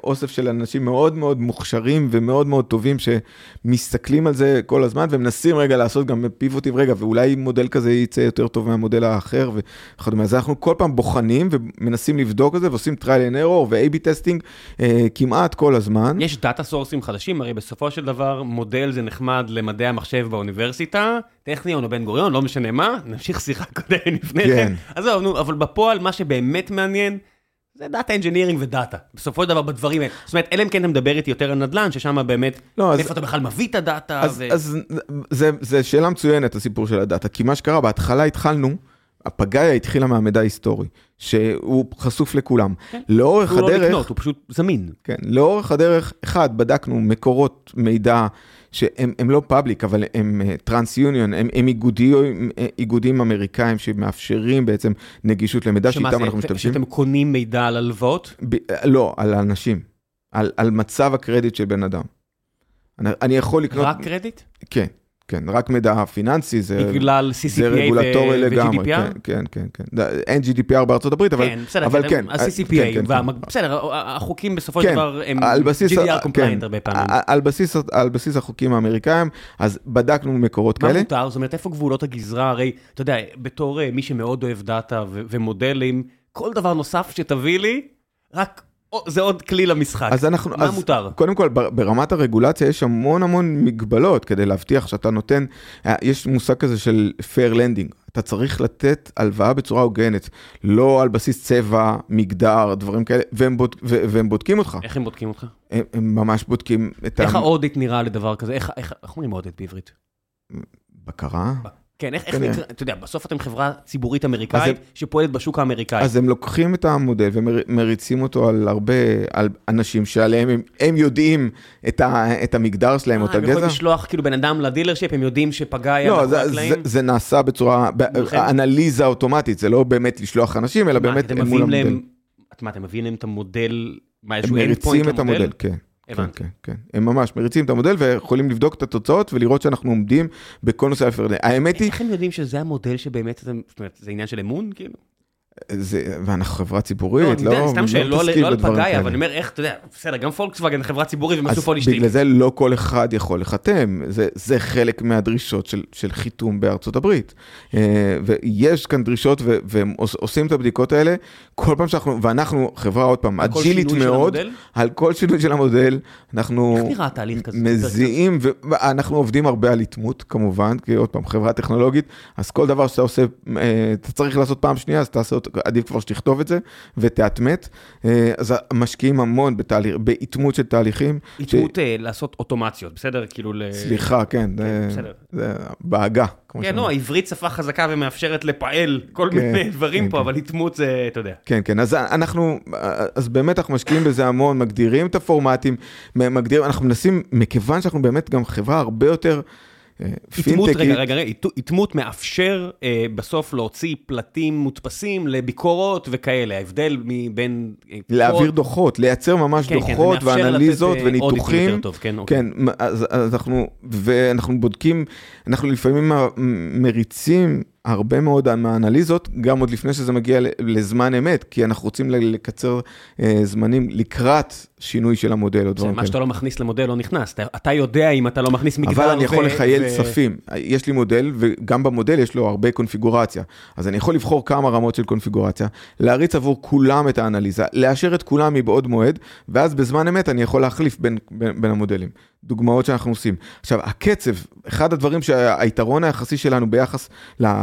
אוסף של אנשים מאוד מאוד מוכשרים ומאוד מאוד טובים שמסתכלים על זה כל הזמן ומנסים רגע לעשות גם פיבוטים רגע, ואולי מודל כזה יצא יותר טוב מהמודל האחר וכדומה. אז אנחנו כל פעם בוחנים ומנסים לבדוק את זה ועושים trial and error ו-AB testing אה, כמעט כל הזמן. יש data sourceים חדשים, הרי בסופו של דבר מודל זה נחמד למדעי המחשב באוניברסיטה, טכניון או בן גוריון, לא משנה מה, נמשיך שיחה קודם לפני כן. כן. עזוב, נו, אבל בפועל מה שבאמת מעניין, זה data engineering ודאטה, בסופו של דבר בדברים האלה. זאת אומרת, אלא אם כן אתה מדבר איתי יותר על נדל"ן, ששם באמת, לא, איפה אז, אתה בכלל מביא את הדאטה. אז, ו... אז זה, זה שאלה מצוינת, הסיפור של הדאטה, כי מה שקרה, בהתחלה התחלנו, הפגאיה התחילה מהמידע ההיסטורי, שהוא חשוף לכולם. כן. לאורך הוא הדרך... הוא לא לקנות, הוא פשוט זמין. כן, לאורך הדרך, אחד, בדקנו מקורות מידע שהם לא public, אבל הם TransUnion, הם, הם איגודים, איגודים אמריקאים שמאפשרים בעצם נגישות למידע שאיתם אנחנו משתמשים. שאתם קונים מידע על הלוואות? ב, לא, על אנשים, על, על מצב הקרדיט של בן אדם. אני, אני יכול לקנות... רק קרדיט? כן. כן, רק מידע פיננסי, זה, בגלל CCPA זה רגולטורי לגמרי. כן, כן, כן, כן. אין GDPR בארצות הברית, אבל כן. בסדר, אבל כן. ה-CCPA, כן, כן, וה... כן. בסדר, החוקים בסופו של דבר הם GDPR compliant הרבה פעמים. על בסיס, על בסיס החוקים האמריקאים, אז בדקנו מקורות מידע כאלה. מה מותר? זאת אומרת, איפה גבולות הגזרה? הרי, אתה יודע, בתור מי שמאוד אוהב דאטה ומודלים, כל דבר נוסף שתביא לי, רק זה עוד כלי למשחק, אז אנחנו, מה אז מותר? קודם כל, ברמת הרגולציה יש המון המון מגבלות כדי להבטיח שאתה נותן, אה, יש מושג כזה של fair lending, אתה צריך לתת הלוואה בצורה הוגנת, לא על בסיס צבע, מגדר, דברים כאלה, והם, בוד, ו, והם בודקים אותך. איך הם בודקים אותך? הם, הם ממש בודקים את ה... איך האודיט נראה לדבר כזה? איך, איך, איך אומרים אודיט בעברית? בקרה? כן, איך, איך נקרא, אתה יודע, בסוף אתם חברה ציבורית אמריקאית הם, שפועלת בשוק האמריקאי. אז הם לוקחים את המודל ומריצים אותו על הרבה, על אנשים שעליהם הם, הם יודעים את, ה, את המגדר שלהם, או את הגזע. הם יכולים לשלוח כאילו בן אדם ל dealership, הם יודעים שפגאיה לא, זה, זה, זה נעשה בצורה, אנליזה אוטומטית, זה לא באמת לשלוח אנשים, אלא מה, באמת מול המודל. מה, אתם מביאים להם את המודל, מה, איזשהו? הם מריצים את המודל, כן. כן, כן, כן. הם ממש מריצים את המודל ויכולים לבדוק את התוצאות ולראות שאנחנו עומדים בכל נושא האפליה. האמת היא... איך הם יודעים שזה המודל שבאמת, זאת אומרת, זה עניין של אמון, כאילו? זה, ואנחנו חברה ציבורית, לא, לא, סתם שאלה, לא, לא על פגאיה, אבל אני אומר, איך, אתה יודע, בסדר, גם פולקסווגן חברה ציבורית, והם עשו פולישטיק. בגלל זה לא כל אחד יכול לחתם, זה, זה חלק מהדרישות של, של חיתום בארצות הברית. אה, ויש כאן דרישות, ו, והם עושים את הבדיקות האלה, כל פעם שאנחנו, ואנחנו חברה, עוד פעם, אג'ילית מאוד, על כל שינוי של המודל, אנחנו... מזיעים, ואנחנו עובדים הרבה על התמות, כמובן, כי עוד פעם, חברה טכנולוגית, אז כל דבר שאתה עושה, אה, אתה צריך לעשות פעם שנייה, אז תעשה אותו. עדיף כבר שתכתוב את זה ותאטמת. אה, אז משקיעים המון בתהליך, באיתמות של תהליכים. איתמות ש... אה, לעשות אוטומציות, בסדר? כאילו ל... סליחה, כן, כן זה, בסדר. זה בעגה. כן, לא, עברית שפה חזקה ומאפשרת לפעל כל כן, מיני דברים כן, פה, כן. אבל איתמות זה, אתה יודע. כן, כן, אז אנחנו, אז באמת אנחנו משקיעים בזה המון, מגדירים את הפורמטים, מגדירים, אנחנו מנסים, מכיוון שאנחנו באמת גם חברה הרבה יותר... איתמות, רגע, רגע, רגע, איתמות מאפשר אה, בסוף להוציא פלטים מודפסים לביקורות וכאלה, ההבדל מבין... אה, להעביר. דוחות, לייצר ממש כן, כן דוחות כן, ואנליזות לתת, וניתוחים. טוב, כן, אוקיי. כן, אז, אז אנחנו, ואנחנו בודקים, אנחנו לפעמים מריצים הרבה מאוד מהאנליזות, גם עוד לפני שזה מגיע לזמן אמת, כי אנחנו רוצים לקצר אה, זמנים לקראת שינוי של המודל או דברים כאלה. מה שאתה לא מכניס למודל לא נכנס, אתה, אתה יודע אם אתה לא מכניס מגדר. אבל אני יכול לחייל ו... צפים, יש לי מודל, וגם במודל יש לו הרבה קונפיגורציה. אז אני יכול לבחור כמה רמות של קונפיגורציה, להריץ עבור כולם את האנליזה, לאשר את כולם מבעוד מועד, ואז בזמן אמת אני יכול להחליף בין, בין, בין המודלים. דוגמאות שאנחנו עושים. עכשיו, הקצב, אחד הדברים שהיתרון היחסי שלנו ביחס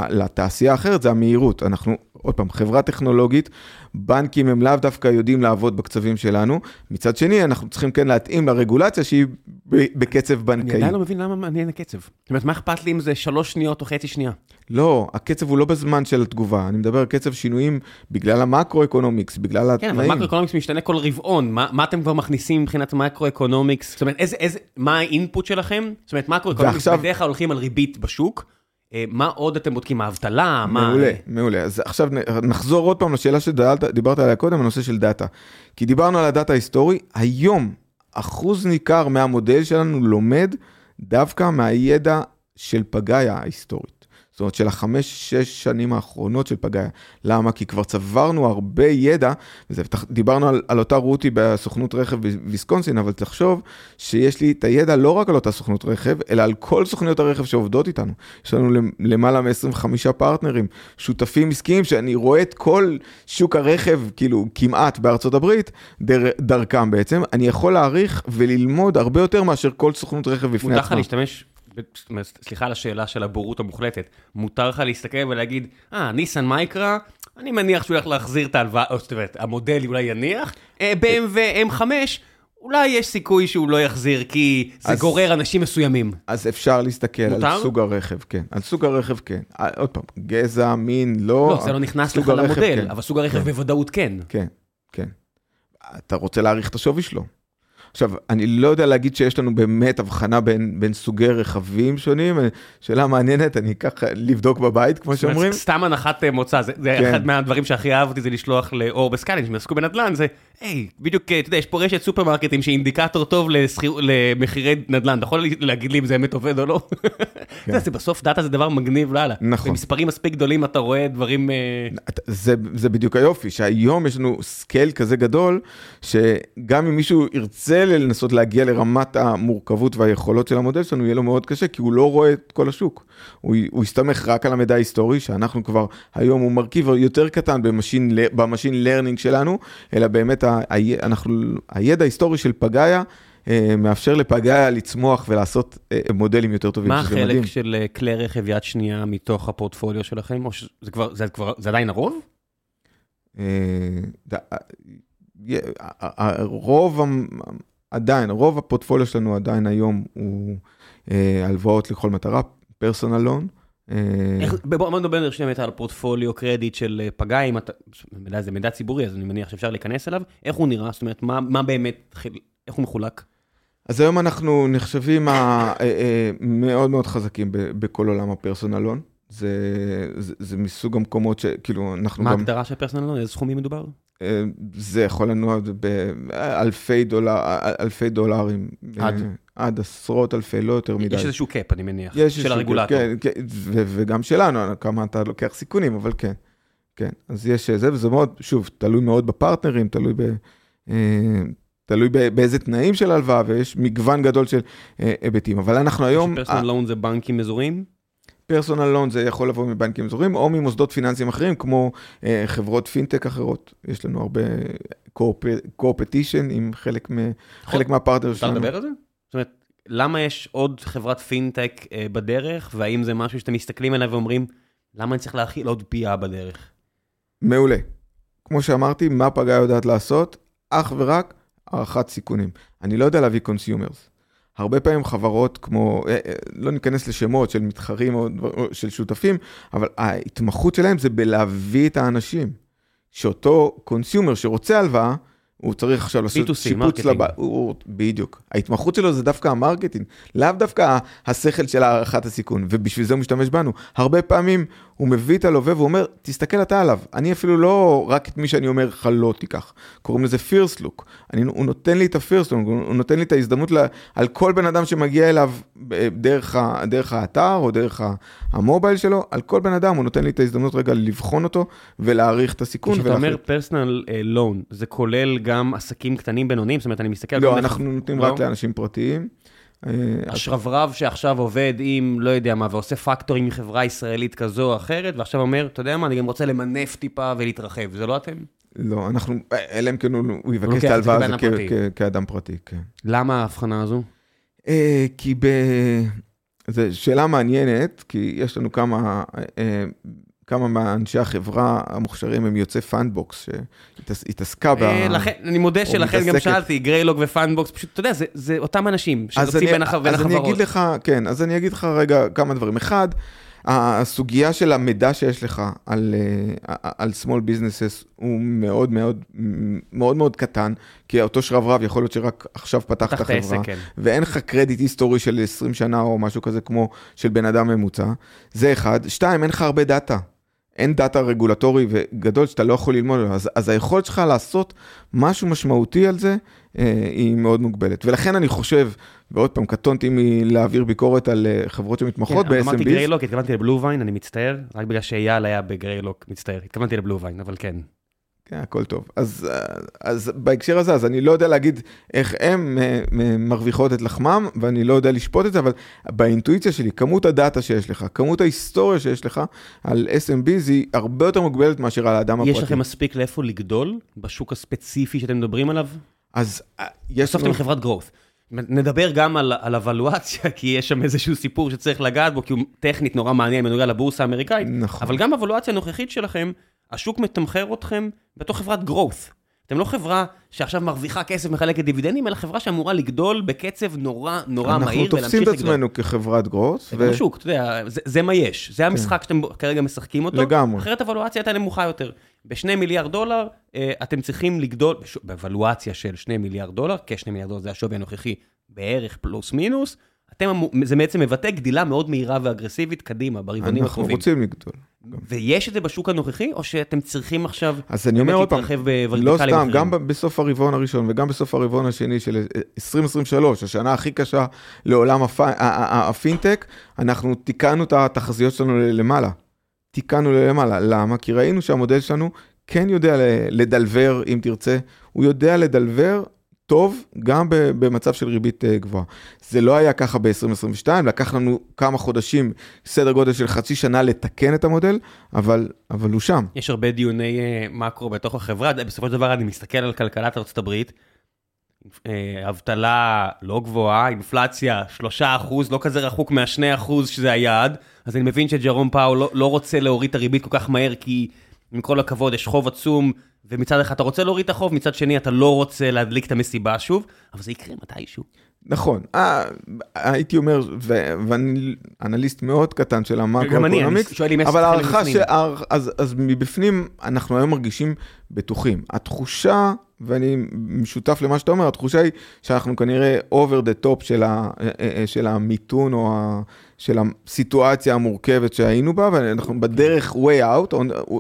לתעשייה האחרת זה המהירות. אנחנו, עוד פעם, חברה טכנולוגית, בנקים הם לאו דווקא יודעים לעבוד בקצבים שלנו. מצד שני, אנחנו צריכים כן להתאים לרגולציה שהיא בקצב בנקאי. אני עדיין לא מבין למה מעניין הקצב. זאת אומרת, מה אכפת לי אם זה שלוש שניות או חצי שנייה? לא, הקצב הוא לא בזמן של התגובה, אני מדבר על קצב שינויים בגלל ה macroeconomics, בגלל התנאים. כן, אבל macroeconomics משתנה כל רבעון, מה, מה אתם כבר מכניסים מבחינת macroeconomics? זאת אומרת, איזה, איזה, מה ה input שלכם? זאת אומרת, macroeconomics ועכשיו... בדרך כלל הולכים על ריבית בשוק. אה, מה עוד אתם בודקים? האבטלה? מעולה, מה... מעולה. אז עכשיו נחזור עוד פעם לשאלה שדיברת עליה קודם, הנושא של דאטה. כי דיברנו על הדאטה ההיסטורי, היום אחוז ניכר מהמודל שלנו לומד דווקא מהידע של פגאיה ההיסטורית. זאת אומרת, של החמש, שש שנים האחרונות של פגאיה. למה? כי כבר צברנו הרבה ידע, ודיברנו על, על אותה רותי בסוכנות רכב בוויסקונסין, אבל תחשוב שיש לי את הידע לא רק על אותה סוכנות רכב, אלא על כל סוכניות הרכב שעובדות איתנו. יש לנו למעלה מ-25 פרטנרים, שותפים עסקיים, שאני רואה את כל שוק הרכב, כאילו, כמעט בארצות הברית, דר, דרכם בעצם. אני יכול להעריך וללמוד הרבה יותר מאשר כל סוכנות רכב בפני עצמה. מותר לך להשתמש סליחה על השאלה של הבורות המוחלטת, מותר לך להסתכל ולהגיד, אה, ניסן מייקרה, אני מניח שהוא הולך להחזיר את ההלוואה, זאת אומרת, המודל אולי יניח, אה, BMW M5, אולי יש סיכוי שהוא לא יחזיר, כי זה אז, גורר אנשים מסוימים. אז אפשר להסתכל מותר? על סוג הרכב, כן. על סוג הרכב, כן. אה, עוד פעם, גזע, מין, לא... לא, זה לא נכנס לך למודל, כן. אבל סוג הרכב כן. בוודאות כן. כן, כן. אתה רוצה להעריך את השווי שלו. עכשיו, אני לא יודע להגיד שיש לנו באמת הבחנה בין, בין סוגי רכבים שונים, שאלה מעניינת, אני אקח לבדוק בבית, כמו שאומרים. סתם הנחת אה, מוצא, זה, זה כן. אחד מהדברים שהכי אהבתי, זה לשלוח לאור בסקאלין, שהם עסקו בנדל"ן, זה, היי, בדיוק, אה, אתה יודע, יש פה רשת סופרמרקטים שהיא אינדיקטור טוב למחירי נדל"ן, אתה יכול להגיד לי אם זה אמת עובד או לא? כן. זה בסוף דאטה זה דבר מגניב לאללה. נכון. במספרים מספיק גדולים אתה רואה דברים... אה, זה בדיוק היופי, שהיום יש לנו scale כזה גדול, שגם אם מישהו ירצה לנסות להגיע לרמת המורכבות והיכולות של המודל שלנו, יהיה לו מאוד קשה, כי הוא לא רואה את כל השוק. הוא, הוא יסתמך רק על המידע ההיסטורי, שאנחנו כבר, היום הוא מרכיב יותר קטן ב machine, ב machine learning שלנו, אלא באמת ה, ה, אנחנו, הידע ההיסטורי של פגאיה, אה, מאפשר לפגאיה לצמוח ולעשות אה, מודלים יותר טובים. מה החלק מדהים. של אה, כלי רכב יד שנייה מתוך הפורטפוליו שלכם, או שזה כבר, זה כבר, זה עדיין הרוב? הרוב עדיין, רוב הפורטפוליו שלנו עדיין היום הוא הלוואות לכל מטרה, פרסונל לון. אה, בוא נדבר שנייה על פורטפוליו קרדיט של אה, פגאי, זה מידע ציבורי, אז אני מניח שאפשר להיכנס אליו. איך הוא נראה? זאת אומרת, מה מה באמת, איך הוא מחולק? אז היום אנחנו נחשבים אה, מאוד מאוד חזקים בכל עולם הפרסונל לון. זה, זה, זה מסוג המקומות שכאילו אנחנו מה גם... מה ההגדרה של פרסונל לון? איזה סכומים מדובר? אה, זה יכול לנוע באלפי דולר, אלפי דולרים. עד? עד עשרות אלפי, לא יותר מדי. יש איזשהו קאפ, אני מניח, יש של הרגולטור. כן, כן, וגם שלנו, כמה אתה לוקח סיכונים, אבל כן. כן, אז יש זה, וזה מאוד, שוב, תלוי מאוד בפרטנרים, תלוי ב... אה, תלוי באיזה תנאים של הלוואה, ויש מגוון גדול של אה, היבטים. אבל אנחנו היום... פרסונל לון זה בנקים אזוריים? פרסונל לון זה יכול לבוא מבנקים אזוריים או ממוסדות פיננסיים אחרים כמו אה, חברות פינטק אחרות. יש לנו הרבה קורפטישן עם חלק, מ, חלק מהפרטנר שלנו. אפשר לדבר על זה? זאת אומרת, למה יש עוד חברת פינטק אה, בדרך והאם זה משהו שאתם מסתכלים עליו ואומרים למה אני צריך להכיל עוד פייה בדרך? מעולה. כמו שאמרתי, מה פגאיה יודעת לעשות? אך ורק הערכת סיכונים. אני לא יודע להביא consumers. הרבה פעמים חברות כמו, אה, אה, לא ניכנס לשמות של מתחרים או של שותפים, אבל ההתמחות שלהם זה בלהביא את האנשים. שאותו consumer שרוצה הלוואה, הוא צריך עכשיו לעשות שיפוץ לבית, בדיוק. ההתמחות שלו זה דווקא המרקטינג, לאו דווקא השכל של הערכת הסיכון, ובשביל זה הוא משתמש בנו. הרבה פעמים הוא מביא את הלווה ואומר, תסתכל אתה עליו, אני אפילו לא רק את מי שאני אומר לך לא תיקח, קוראים לזה פירסט לוק. הוא נותן לי את הפירסט לוק, הוא נותן לי את ההזדמנות לה, על כל בן אדם שמגיע אליו אה, דרך, ה, דרך האתר או דרך המובייל שלו, על כל בן אדם הוא נותן לי את ההזדמנות רגע לבחון אותו ולהעריך את הסיכון. כשאתה אומר פרסונל לון, אה, זה כולל גם עסקים קטנים בינוניים? זאת אומרת, אני מסתכל... לא, אנחנו נותנים רק לא? לאנשים פרטיים. אה, השרברב שעכשיו עובד עם, לא יודע מה, ועושה factoring עם חברה ישראלית כזו או אחרת, ועכשיו אומר, אתה יודע מה, אני גם רוצה למנף טיפה ולהתרחב, זה לא אתם? לא, אנחנו, אלא אם כן הוא יבקש את ההלוואה הזה כאדם פרטי, כן. למה ההבחנה הזו? אה, כי ב... זו שאלה מעניינת, כי יש לנו כמה אה, כמה מאנשי החברה המוכשרים הם יוצאי פאנבוקס, שהתעסקה ב... אה, לכן, אני מודה שלכן גם שאלתי, גריילוג ופאנבוקס, פשוט, אתה יודע, זה, זה אותם אנשים שרוצים בין החברות. אז אני אגיד לך, כן, אז אני אגיד לך רגע כמה דברים. אחד, הסוגיה של המידע שיש לך על, אה, על small businesses הוא מאוד מאוד מאוד מאוד קטן, כי אותו שרברב יכול להיות שרק עכשיו פתח את החברה, עסק, כן. ואין לך credit history של 20 שנה או משהו כזה כמו של בן אדם ממוצע, זה אחד. שתיים, אין לך הרבה דאטה. אין דאטה רגולטורי וגדול שאתה לא יכול ללמוד, אז, אז היכולת שלך לעשות משהו משמעותי על זה אה, היא מאוד מוגבלת. ולכן אני חושב, ועוד פעם, קטונתי מלהעביר ביקורת על אה, חברות שמתמחות כן, ב-SMBs. אמרתי גריילוק, התכוונתי לבלו ויין, אני מצטער, רק בגלל שאייל היה בגריילוק, מצטער, התכוונתי לבלו ויין, אבל כן. כן, הכל טוב. אז, אז בהקשר הזה, אז אני לא יודע להגיד איך הן מרוויחות את לחמם, ואני לא יודע לשפוט את זה, אבל באינטואיציה שלי, כמות הדאטה שיש לך, כמות ההיסטוריה שיש לך על SMB, היא הרבה יותר מוגבלת מאשר על האדם הפרטי. יש לכם מספיק לאיפה לגדול בשוק הספציפי שאתם מדברים עליו? אז אה, יש... בסוף אתם חברת growth. נדבר גם על, על אבלואציה, כי יש שם איזשהו סיפור שצריך לגעת בו, כי הוא טכנית נורא מעניין בנוגע לבורסה האמריקאית. נכון. אבל גם אבלואציה הנוכחית שלכם, השוק מתמחר אתכם בתור חברת growth. אתם לא חברה שעכשיו מרוויחה כסף, מחלקת דיבידנדים, אלא חברה שאמורה לגדול בקצב נורא נורא מהיר ולהמשיך לגדול. אנחנו תופסים את עצמנו כחברת גרוס. זה ו... שוק, אתה יודע, זה, זה מה יש. זה כן. המשחק שאתם כרגע משחקים אותו. לגמרי. אחרת הוולואציה הייתה נמוכה יותר. בשני מיליארד דולר, אה, אתם צריכים לגדול, בוולואציה של שני מיליארד דולר, כשני מיליארד דולר זה השווי הנוכחי בערך פלוס מינוס, אתם, זה בעצם מבטא גדילה מאוד מהירה ואגרסיבית קדימה, ברבעונים הקרובים. אנחנו רוצים לגדול. ויש את זה בשוק הנוכחי, או שאתם צריכים עכשיו אז אני אומר עוד פעם, לא סתם, גם בסוף הרבעון הראשון וגם בסוף הרבעון השני של 2023, השנה הכי קשה לעולם הפינטק, אנחנו תיקנו את התחזיות שלנו למעלה. תיקנו למעלה. למה? כי ראינו שהמודל שלנו כן יודע לדלבר, אם תרצה, הוא יודע לדלבר טוב גם במצב של ריבית אה, גבוהה. זה לא היה ככה ב-2022, לקח לנו כמה חודשים, סדר גודל של חצי שנה לתקן את המודל, אבל, אבל הוא שם. יש הרבה דיוני uh, מקרו בתוך החברה, בסופו של דבר אני מסתכל על כלכלת uh, אבטלה לא גבוהה, אינפלציה 3 לא כזה רחוק מה-2 שזה היעד, אז אני מבין שג'רום פאוול לא, לא רוצה להוריד את הריבית כל כך מהר, כי עם כל הכבוד יש חוב עצום. ומצד אחד אתה רוצה להוריד את החוב, מצד שני אתה לא רוצה להדליק את המסיבה שוב, אבל זה יקרה מתישהו. נכון, אה, הייתי אומר, ואני אנליסט מאוד קטן של המאקרו-אקונומיקס, אבל הערכה ש... אז, אז מבפנים אנחנו היום מרגישים בטוחים. התחושה, ואני משותף למה שאתה אומר, התחושה היא שאנחנו כנראה over the top של, ה, של המיתון או ה, של הסיטואציה המורכבת שהיינו בה, ואנחנו בדרך way out,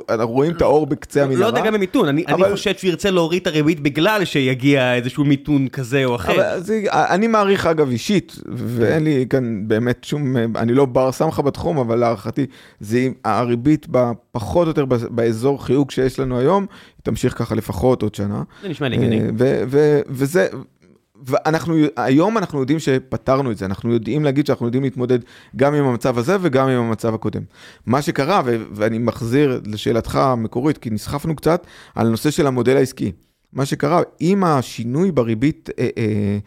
אנחנו רואים את האור בקצה המנהרה. לא יודע גם במיתון, אני, אבל... אני חושב שהוא ירצה להוריד את הריבית בגלל שיגיע איזשהו מיתון כזה או אחר. זה, אני מעריך אגב אישית, ואין לי כאן באמת שום, אני לא בר סמכה בתחום, אבל להערכתי, זה הריבית פחות או יותר באזור חיוג שיש לנו היום, תמשיך ככה לפחות עוד שנה. זה נשמע לי הגיוני. אה, וזה... ואנחנו, היום אנחנו יודעים שפתרנו את זה, אנחנו יודעים להגיד שאנחנו יודעים להתמודד גם עם המצב הזה וגם עם המצב הקודם. מה שקרה, ו- ואני מחזיר לשאלתך המקורית, כי נסחפנו קצת על הנושא של המודל העסקי. מה שקרה, עם השינוי בריבית אה, אה,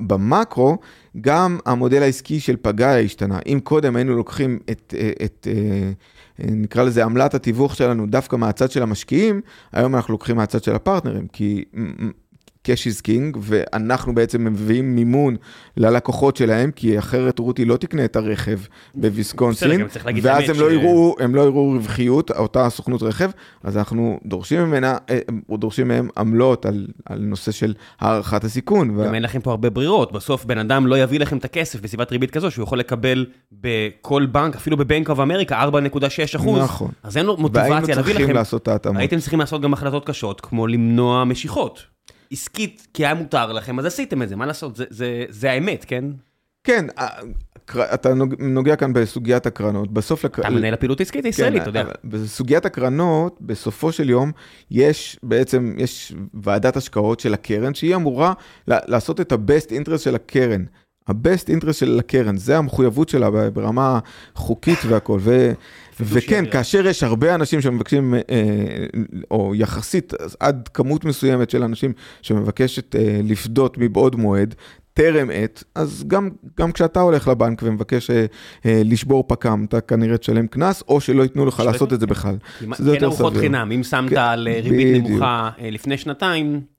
במקרו, גם המודל העסקי של פגאיה השתנה. אם קודם היינו לוקחים את, אה, את אה, נקרא לזה עמלת התיווך שלנו דווקא מהצד של המשקיעים, היום אנחנו לוקחים מהצד של הפרטנרים, כי cash is king, ואנחנו בעצם מביאים מימון ללקוחות שלהם, כי אחרת רותי לא תקנה את הרכב בוויסקונסין, ואז הם, ש... לא יראו, הם לא יראו רווחיות, אותה סוכנות רכב, אז אנחנו דורשים ממנה, אה, דורשים מהם עמלות על, על נושא של הערכת הסיכון. גם ו... אין לכם פה הרבה ברירות, בסוף בן אדם לא יביא לכם את הכסף בסביבת ריבית כזו, שהוא יכול לקבל בכל בנק, אפילו בבנק אוף אמריקה, 4.6 אחוז. נכון. אז אין לו מוטיבציה להביא לכם. והיינו צריכים לעשות את ההתאמות. הייתם צריכים לעשות גם החלטות קשות, כמו למנוע משיכות. עסקית, כי היה מותר לכם, אז עשיתם את זה, מה לעשות? זה, זה, זה האמת, כן? כן, אתה נוגע כאן בסוגיית הקרנות. בסוף... אתה מנהל הפעילות העסקית הישראלית, אתה יודע. בסוגיית הקרנות, בסופו של יום, יש בעצם, יש ועדת השקעות של הקרן, שהיא אמורה לעשות את ה-best interest של הקרן. ה-best interest של הקרן, זה המחויבות שלה ברמה חוקית והכל. ו... וכן, כאשר יש הרבה אנשים שמבקשים, אה, או יחסית עד כמות מסוימת של אנשים שמבקשת אה, לפדות מבעוד מועד, טרם עת, אז גם, גם כשאתה הולך לבנק ומבקש אה, אה, לשבור פק"ם, אתה כנראה תשלם קנס, או שלא ייתנו לך לעשות את זה בכלל. כן ארוחות חינם, אם שמת כן, על ריבית נמוכה לפני שנתיים, אה,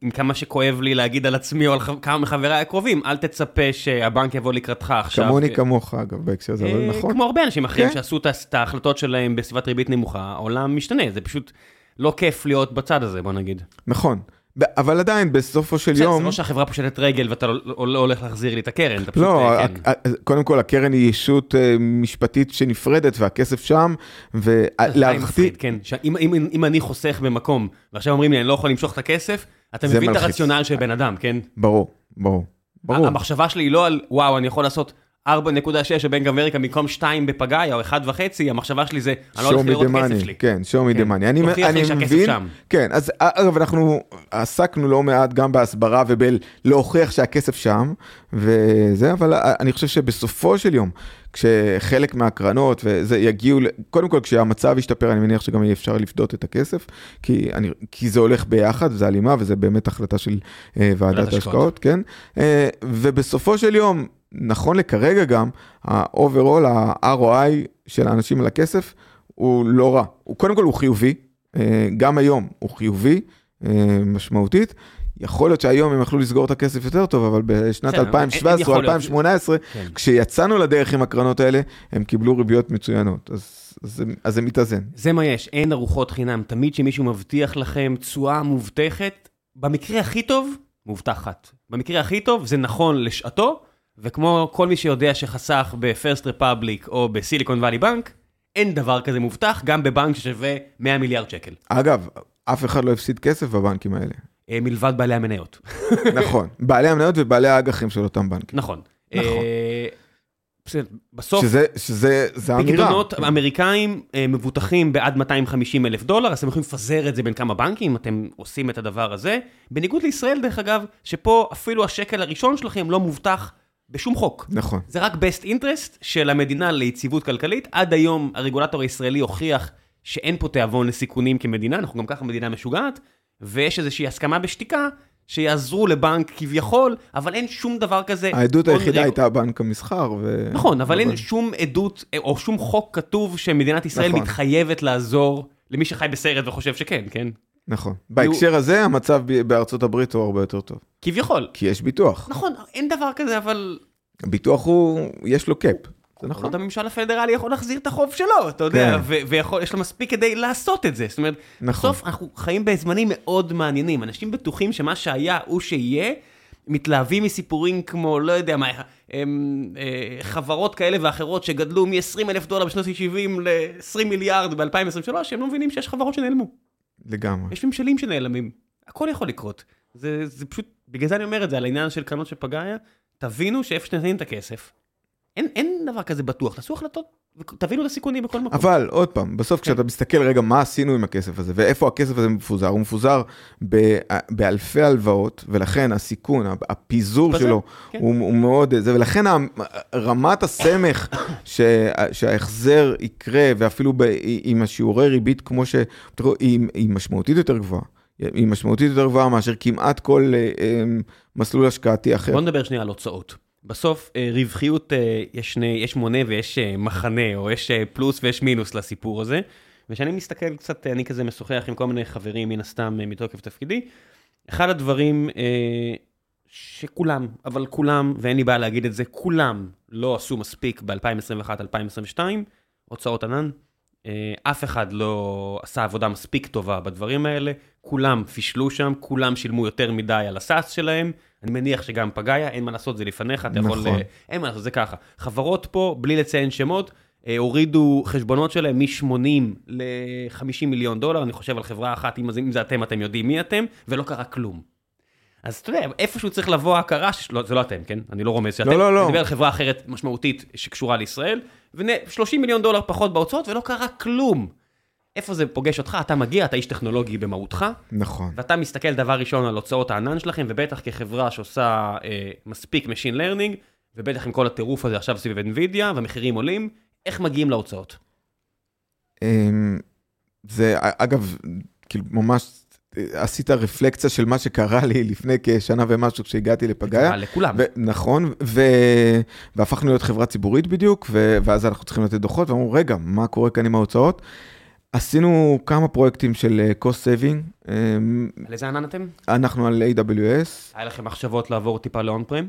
עם כמה שכואב לי להגיד על עצמי או על כמה מחבריי הקרובים, אל תצפה שהבנק יבוא לקראתך עכשיו. כמוני כמוך, אגב, בהקשר הזה, אבל נכון. כמו הרבה אנשים אחרים כן. שעשו את ההחלטות שלהם בסביבת ריבית נמוכה, העולם משתנה, זה פשוט לא כיף להיות בצד הזה, בוא נגיד. נכון. אבל עדיין, בסופו של יום... זה לא שהחברה פושטת רגל ואתה לא, לא, לא הולך להחזיר לי את הקרן. לא, כן. קודם כל, הקרן היא ישות אה, משפטית שנפרדת והכסף שם, ולהערכתי... כן, אם, אם, אם אני חוסך במקום, ועכשיו אומרים לי, אני לא יכול למשוך את הכסף, אתה מבין את הרציונל של בן אדם, כן? ברור, ברור. ברור. המחשבה שלי היא לא על, וואו, אני יכול לעשות 4.6 בבנק אמריקה במקום 2 בפגאיה או 1.5, המחשבה שלי זה, אני לא הולך לראות כסף שלי. כן, show me the money. אני, מבין, כן, אז אגב, אנחנו עסקנו לא מעט גם בהסברה ובלהוכיח שהכסף שם, וזה, אבל אני חושב שבסופו של יום, כשחלק מהקרנות וזה יגיעו, קודם כל כשהמצב ישתפר, אני מניח שגם יהיה אפשר לפדות את הכסף, כי, אני, כי זה הולך ביחד, זה הלימה וזה באמת החלטה של uh, ועדת ההשקעות, כן? Uh, ובסופו של יום, נכון לכרגע גם, ה-overall, ה-ROI של האנשים על הכסף הוא לא רע. הוא, קודם כל הוא חיובי, אה, גם היום הוא חיובי אה, משמעותית. יכול להיות שהיום הם יכלו לסגור את הכסף יותר טוב, אבל בשנת 2017 או 2018, כן. כשיצאנו לדרך עם הקרנות האלה, הם קיבלו ריביות מצוינות. אז, אז, אז זה מתאזן. זה מה יש, אין ארוחות חינם. תמיד כשמישהו מבטיח לכם תשואה מובטחת, במקרה הכי טוב, מובטחת. במקרה הכי טוב, זה נכון לשעתו, וכמו כל מי שיודע שחסך ב-First Republic או בסיליקון וואלי בנק, אין דבר כזה מובטח, גם בבנק ששווה 100 מיליארד שקל. אגב, אף אחד לא הפסיד כסף בבנקים האלה. אה, מלבד בעלי המניות. נכון, בעלי המניות ובעלי האג"חים של אותם בנקים. נכון. נכון. אה, בסוף, שזה, שזה, זה אמירה. פקדונות אמריקאים אה, מבוטחים בעד 250 אלף דולר, אז אתם יכולים לפזר את זה בין כמה בנקים, אתם עושים את הדבר הזה. בניגוד לישראל, דרך אגב, שפה אפילו השקל הראשון שלכם לא מובטח בשום חוק. נכון. זה רק best interest של המדינה ליציבות כלכלית. עד היום הרגולטור הישראלי הוכיח שאין פה תיאבון לסיכונים כמדינה, אנחנו גם ככה מדינה משוגעת, ויש איזושהי הסכמה בשתיקה שיעזרו לבנק כביכול, אבל אין שום דבר כזה. העדות היחידה רג... הייתה בנק המסחר. ו... נכון, אבל אין שום עדות או שום חוק כתוב שמדינת ישראל נכון. מתחייבת לעזור למי שחי בסרט וחושב שכן, כן? נכון. בהקשר הזה, המצב בארצות הברית הוא הרבה יותר טוב. כביכול. כי יש ביטוח. נכון, אין דבר כזה, אבל... הביטוח הוא, יש לו קאפ. זה נכון. עוד הממשל הפדרלי יכול להחזיר את החוב שלו, אתה יודע, כן. ויש לו מספיק כדי לעשות את זה. זאת אומרת, נכון. בסוף אנחנו חיים בזמנים מאוד מעניינים. אנשים בטוחים שמה שהיה הוא שיהיה, מתלהבים מסיפורים כמו, לא יודע מה, הם, אה, חברות כאלה ואחרות שגדלו מ-20 אלף דולר בשנות ה-70 ל-20 מיליארד ב-2023, הם לא מבינים שיש חברות שנעלמו. לגמרי. יש ממשלים שנעלמים, הכל יכול לקרות. זה, זה פשוט, בגלל זה אני אומר את זה, על העניין של קרנות של פגאיה, תבינו שאיפה שנתנים את הכסף, אין, אין דבר כזה בטוח, תעשו החלטות, תבינו את הסיכונים בכל מקום. אבל עוד פעם, בסוף כן. כשאתה מסתכל רגע מה עשינו עם הכסף הזה, ואיפה הכסף הזה מפוזר, הוא מפוזר ב, באלפי הלוואות, ולכן הסיכון, הפיזור פזר, שלו, כן. הוא, הוא מאוד, זה, ולכן רמת הסמך שההחזר יקרה, ואפילו ב, עם השיעורי ריבית כמו ש... היא, היא משמעותית יותר גבוהה. היא משמעותית יותר גבוהה מאשר כמעט כל אה, אה, מסלול השקעתי אחר. בוא נדבר שנייה על הוצאות. בסוף אה, רווחיות, אה, יש, יש מונה ויש אה, מחנה, או יש פלוס ויש מינוס לסיפור הזה. וכשאני מסתכל קצת, אני כזה משוחח עם כל מיני חברים מן הסתם מתוקף תפקידי, אחד הדברים שכולם, אבל כולם, ואין לי בעיה להגיד את זה, כולם לא עשו מספיק ב-2021-2022, הוצאות ענן. אף אחד לא עשה עבודה מספיק טובה בדברים האלה, כולם פישלו שם, כולם שילמו יותר מדי על הסאס שלהם, אני מניח שגם פגאיה, אין מה לעשות, זה לפניך, אתה יכול... נכון. אין מה לעשות, זה ככה. חברות פה, בלי לציין שמות, אה, הורידו חשבונות שלהם מ-80 ל-50 מיליון דולר, אני חושב על חברה אחת, אם זה אתם, אתם יודעים מי אתם, ולא קרה כלום. אז אתה יודע, איפשהו צריך לבוא הכרה, שלא, זה לא אתם, כן? אני לא רומז שאתם, לא, לא, לא. אני מדבר על חברה אחרת משמעותית שקשורה לישראל, ו-30 מיליון דולר פחות בהוצאות ולא קרה כלום. איפה זה פוגש אותך? אתה מגיע, אתה איש טכנולוגי במהותך. נכון. ואתה מסתכל דבר ראשון על הוצאות הענן שלכם, ובטח כחברה שעושה אה, מספיק Machine Learning, ובטח עם כל הטירוף הזה עכשיו סביב NVIDIA, והמחירים עולים, איך מגיעים להוצאות? אמ, זה, אגב, כאילו ממש עשית רפלקציה של מה שקרה לי לפני כשנה ומשהו כשהגעתי לפגאיה. זה לכולם. ו- נכון, ו- והפכנו להיות חברה ציבורית בדיוק, ו- ואז אנחנו צריכים לתת דוחות, ואמרו, רגע, מה קורה כאן עם ההוצאות? עשינו כמה פרויקטים של אה, cost saving. על איזה ענן אתם? אנחנו על AWS. היה לכם מחשבות לעבור טיפה לאון פרם?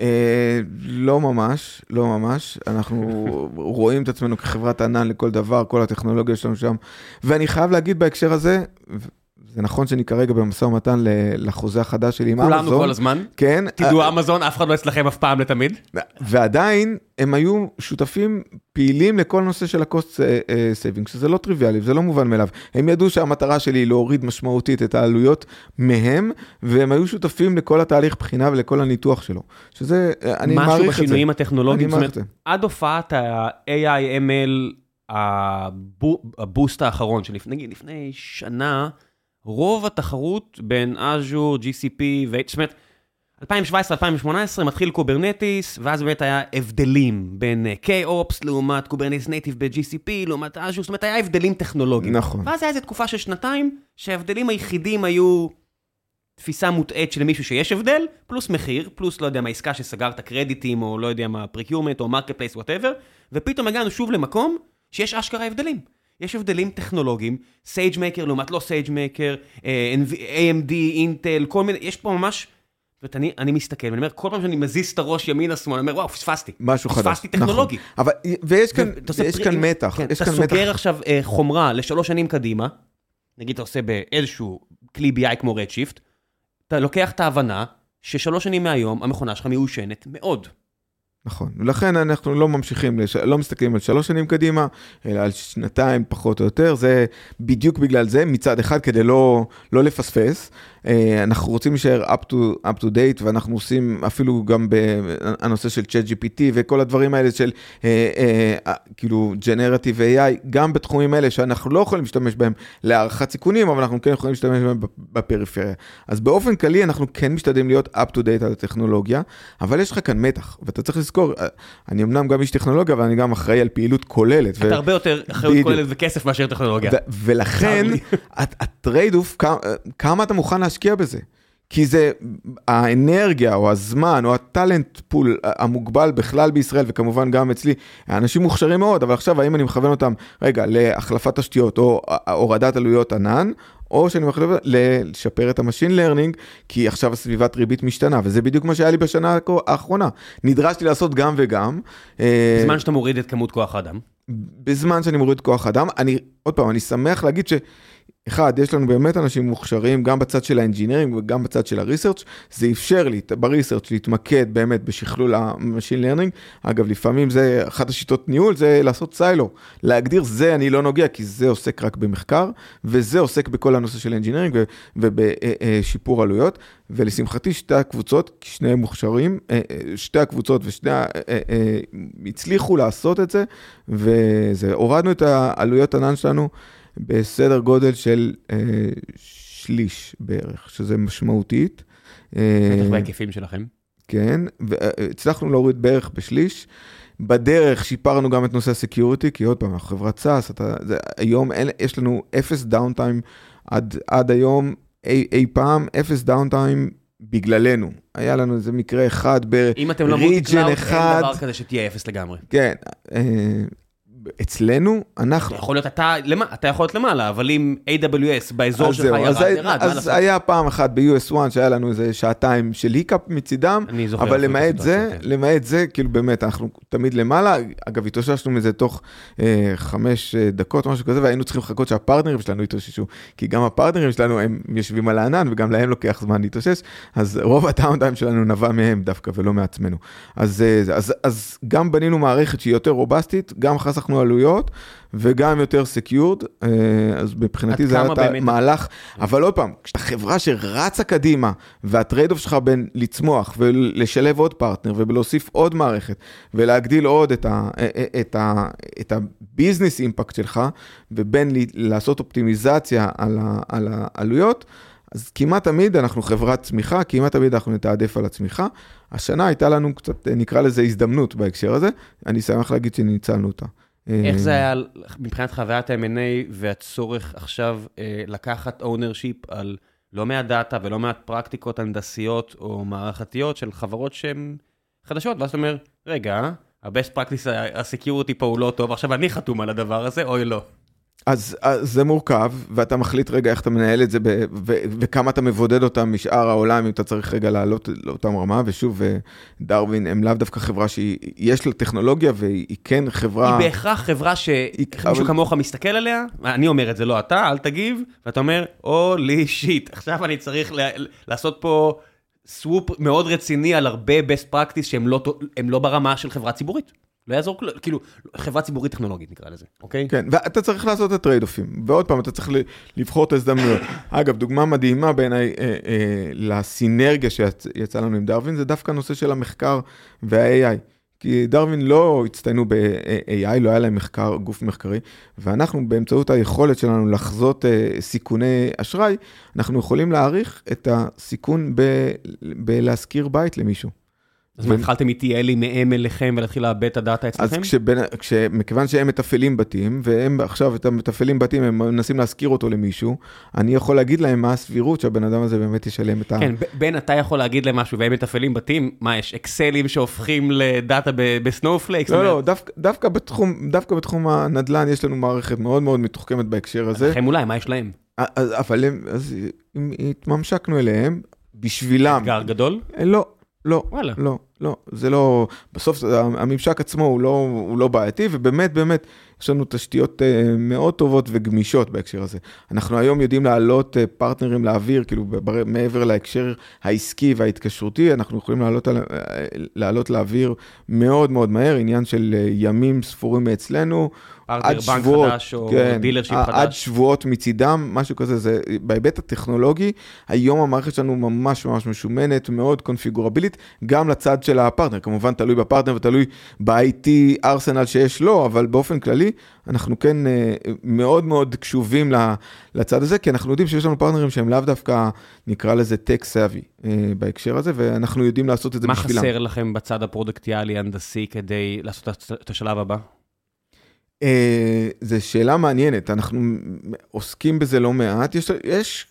אה, לא ממש, לא ממש. אנחנו רואים את עצמנו כחברת ענן לכל דבר, כל הטכנולוגיה שלנו שם. ואני חייב להגיד בהקשר הזה, זה נכון שאני כרגע במשא ומתן לחוזה החדש שלי עם אמזון. כולנו כל הזמן. כן. תדעו אמזון, אף אחד לא אצלכם אף פעם לתמיד. ועדיין, הם היו שותפים פעילים לכל נושא של ה-cost saving, שזה לא טריוויאלי, זה לא מובן מאליו. הם ידעו שהמטרה שלי היא להוריד משמעותית את העלויות מהם, והם היו שותפים לכל התהליך בחינה ולכל הניתוח שלו. שזה, אני מעריך את זה. משהו בשינויים הטכנולוגיים, זאת אומרת, עד הופעת ה-AI/ML, ה-boost האחרון, שלפני לפני שנה, רוב התחרות בין Azure, GCP, ו... זאת אומרת, 2017-2018 מתחיל Kubernetes, ואז באמת היה הבדלים בין kOps לעומת Kubernetes native ב-GCP, לעומת Azure, זאת אומרת, היה הבדלים טכנולוגיים. נכון. ואז היה איזו תקופה של שנתיים, שההבדלים היחידים היו תפיסה מוטעית של מישהו שיש הבדל, פלוס מחיר, פלוס לא יודע מה עסקה שסגרת קרדיטים, או לא יודע מה, procurement, או marketplace, whatever, ופתאום הגענו שוב למקום שיש אשכרה הבדלים. יש הבדלים טכנולוגיים, SageMaker לעומת לא SageMaker, AMD, Intel, כל מיני, יש פה ממש... זאת אומרת, אני מסתכל ואני אומר, כל פעם שאני מזיז את הראש ימינה שמאלה, אני אומר, וואו, פספסתי. משהו חדש. פספסתי טכנולוגי. נכון. אבל, ויש כאן, יש כאן מתח. כן, אתה. סוגר עכשיו אה, חומרה לשלוש שנים קדימה, נגיד אתה עושה באיזשהו כלי BI כמו רדשיפט, אתה לוקח את ההבנה ששלוש שנים מהיום המכונה שלך מיושנת מאוד. נכון, ולכן אנחנו לא ממשיכים, לש... לא מסתכלים על שלוש שנים קדימה, אלא על שנתיים פחות או יותר, זה בדיוק בגלל זה, מצד אחד כדי לא, לא לפספס, אה, אנחנו רוצים להישאר up to, up to date, ואנחנו עושים אפילו גם בנושא של ChatGPT וכל הדברים האלה של אה, אה, כאילו Generative AI, גם בתחומים האלה שאנחנו לא יכולים להשתמש בהם להערכת סיכונים, אבל אנחנו כן יכולים להשתמש בהם בפריפריה. אז באופן כללי אנחנו כן משתדלים להיות up to date על הטכנולוגיה, אבל יש לך כאן מתח, ואתה צריך לזכור, אני אמנם גם איש טכנולוגיה, אבל אני גם אחראי על פעילות כוללת. אתה ו... הרבה יותר אחריות כוללת וכסף מאשר טכנולוגיה. ו- ולכן, ה-trade-off, כמה, כמה אתה מוכן להשקיע בזה? כי זה האנרגיה או הזמן או ה-talent pool המוגבל בכלל בישראל וכמובן גם אצלי, אנשים מוכשרים מאוד, אבל עכשיו האם אני מכוון אותם, רגע, להחלפת תשתיות או הורדת עלויות ענן, או שאני מחליט לשפר את ה-machine learning, כי עכשיו הסביבת ריבית משתנה, וזה בדיוק מה שהיה לי בשנה האחרונה. נדרשתי לעשות גם וגם. בזמן שאתה מוריד את כמות כוח האדם. בזמן שאני מוריד כוח אדם, אני, עוד פעם, אני שמח להגיד ש... אחד, יש לנו באמת אנשים מוכשרים, גם בצד של ה-engineering וגם בצד של ה-research, זה אפשר לי ב-research להתמקד באמת בשכלול ה-machine learning. אגב, לפעמים זה, אחת השיטות ניהול זה לעשות silo, להגדיר זה אני לא נוגע, כי זה עוסק רק במחקר, וזה עוסק בכל הנושא של engineering ובשיפור עלויות. ולשמחתי שתי הקבוצות, שניהם מוכשרים, שתי הקבוצות ושני הצליחו לעשות את זה, וזה, הורדנו את העלויות ענן שלנו. בסדר גודל של אה, שליש בערך, שזה משמעותית. בטח בהיקפים שלכם. כן, והצלחנו להוריד בערך בשליש. בדרך שיפרנו גם את נושא ה-security, כי עוד פעם, אנחנו חברת SaaS, אתה, זה, היום אין, יש לנו אפס downtime עד, עד היום, אי, אי פעם, אפס downtime בגללנו. היה לנו איזה מקרה אחד ב-region אחד. אם אתם לא multi-cloud, אין דבר כזה שתהיה אפס לגמרי. כן. אצלנו, אנחנו... יכול להיות אתה, אתה יכול להיות למעלה, אבל אם AWS באזור שלך ירד, אז ירד, אז היה פעם אחת ב-US1 שהיה לנו איזה שעתיים של hiccup מצידם, אבל למעט זה, כן. למעט זה, כאילו באמת, אנחנו תמיד למעלה, אגב, התאוששנו מזה תוך אה, חמש אה, דקות, משהו כזה, והיינו צריכים לחכות שה-partners שלנו יתאוששו, כי גם ה-partners שלנו, הם יושבים על הענן, וגם להם לוקח זמן להתאושש, אז רוב ה-downtime שלנו נבע מהם דווקא, ולא מעצמנו. אז, אה, אז, אז גם בנינו מערכת שהיא יותר robust-ית, גם חסכנו עלויות וגם יותר secured, אז מבחינתי זה היה באמת... מהלך, אבל עוד פעם, כשאתה חברה שרצה קדימה וה-trade-off שלך בין לצמוח ולשלב עוד פרטנר ובלהוסיף עוד מערכת ולהגדיל עוד את, ה, את, ה, את ה-business impact שלך ובין לעשות אופטימיזציה על, ה, על העלויות, אז כמעט תמיד אנחנו חברת צמיחה, כמעט תמיד אנחנו נתעדף על הצמיחה. השנה הייתה לנו קצת, נקרא לזה הזדמנות בהקשר הזה, אני שמח להגיד שניצלנו אותה. איך זה היה מבחינת חוויית ה-M&A והצורך עכשיו אה, לקחת ownership על לא מעט דאטה ולא מעט פרקטיקות הנדסיות או מערכתיות של חברות שהן חדשות, ואז אתה אומר, רגע, ה-best practice, ה-security פה הוא לא טוב, עכשיו אני חתום על הדבר הזה, אוי לא. אז, אז זה מורכב, ואתה מחליט רגע איך אתה מנהל את זה, ב, ו, וכמה אתה מבודד אותם משאר העולם, אם אתה צריך רגע לעלות לאותם רמה, ושוב, אה, דרווין הם לאו דווקא חברה שיש לה טכנולוגיה, והיא כן חברה... היא בהכרח חברה שמישהו אבל... כמוך מסתכל עליה, אני אומר את זה, לא אתה, אל תגיב, ואתה אומר, holy shit, עכשיו אני צריך לה, לעשות פה swap מאוד רציני על הרבה best practice שהם לא, לא ברמה של חברה ציבורית. לא יעזור, כאילו, חברה ציבורית טכנולוגית נקרא לזה, אוקיי? כן, ואתה צריך לעשות את ה-trade-off-ים, ועוד פעם, אתה צריך לבחור את ההזדמנויות. אגב, דוגמה מדהימה בעיניי אה, אה, לסינרגיה שיצא לנו עם דרווין, זה דווקא הנושא של המחקר וה-AI. כי דרווין לא הצטיינו ב-AI, לא היה להם מחקר, גוף מחקרי, ואנחנו באמצעות היכולת שלנו לחזות uh, סיכוני אשראי, אנחנו יכולים להעריך את הסיכון בלהשכיר בית למישהו. אז מה, התחלתם איתי אלי מהם אליכם ולהתחיל לאבד את הדאטה אצלכם? אז מכיוון שהם מתפעלים בתים, והם עכשיו, את המתפעלים בתים, הם מנסים להשכיר אותו למישהו, אני יכול להגיד להם מה הסבירות שהבן אדם הזה באמת ישלם את ה... כן, בן, אתה יכול להגיד להם משהו, והם מתפעלים בתים, מה יש, אקסלים שהופכים ל-data ב-Snowflake? לא, לא, דווקא בתחום, דווקא בתחום הנדל"ן יש לנו מערכת מאוד מאוד מתוחכמת בהקשר הזה. לכם אולי, מה יש להם? אבל הם, אז התממשקנו אליהם, בשבילם. אתגר גדול? לא. לא, וואלה. לא, לא, זה לא, בסוף הממשק עצמו הוא לא, הוא לא בעייתי, ובאמת, באמת, יש לנו תשתיות uh, מאוד טובות וגמישות בהקשר הזה. אנחנו היום יודעים להעלות אה, פרטנרים לאוויר, כאילו בר, מעבר להקשר העסקי וההתקשרותי, אנחנו יכולים לעלות, על, אה, לעלות לאוויר מאוד מאוד מהר, עניין של ימים ספורים מאצלנו. פרטנר בנק שבועות, חדש או כן, dealership חדש. עד שבועות מצידם, משהו כזה, זה בהיבט הטכנולוגי, היום המערכת שלנו ממש ממש משומנת, מאוד קונפיגורבילית, גם לצד של הפרטנר, כמובן תלוי בפרטנר ותלוי ב-IT ארסנל שיש לו, אבל באופן כללי, אנחנו כן אה, מאוד מאוד קשובים לצד הזה, כי אנחנו יודעים שיש לנו פרטנרים שהם לאו דווקא, נקרא לזה tech savvy אה, בהקשר הזה, ואנחנו יודעים לעשות את זה בשבילם. מה חסר לכם בצד הפרודקטיאלי, הנדסי, כדי לעשות את השלב הבא? אה, זו שאלה מעניינת, אנחנו עוסקים בזה לא מעט, יש, יש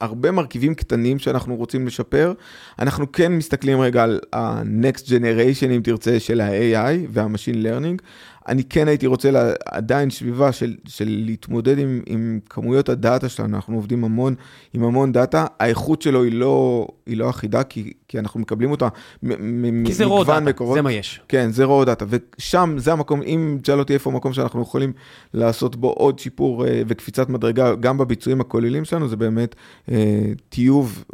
הרבה מרכיבים קטנים שאנחנו רוצים לשפר. אנחנו כן מסתכלים רגע על ה-next generation, אם תרצה, של ה-AI וה-machine learning. אני כן הייתי רוצה לה, עדיין סביבה של, של להתמודד עם, עם כמויות הדאטה שלנו, אנחנו עובדים המון עם המון דאטה, האיכות שלו היא לא, היא לא אחידה, כי, כי אנחנו מקבלים אותה ממגוון מקורות. זה מה יש. כן, זה raw data, ושם זה המקום, אם תשאל אותי איפה המקום שאנחנו יכולים לעשות בו עוד שיפור אה, וקפיצת מדרגה, גם בביצועים הכוללים שלנו, זה באמת אה, טיוב,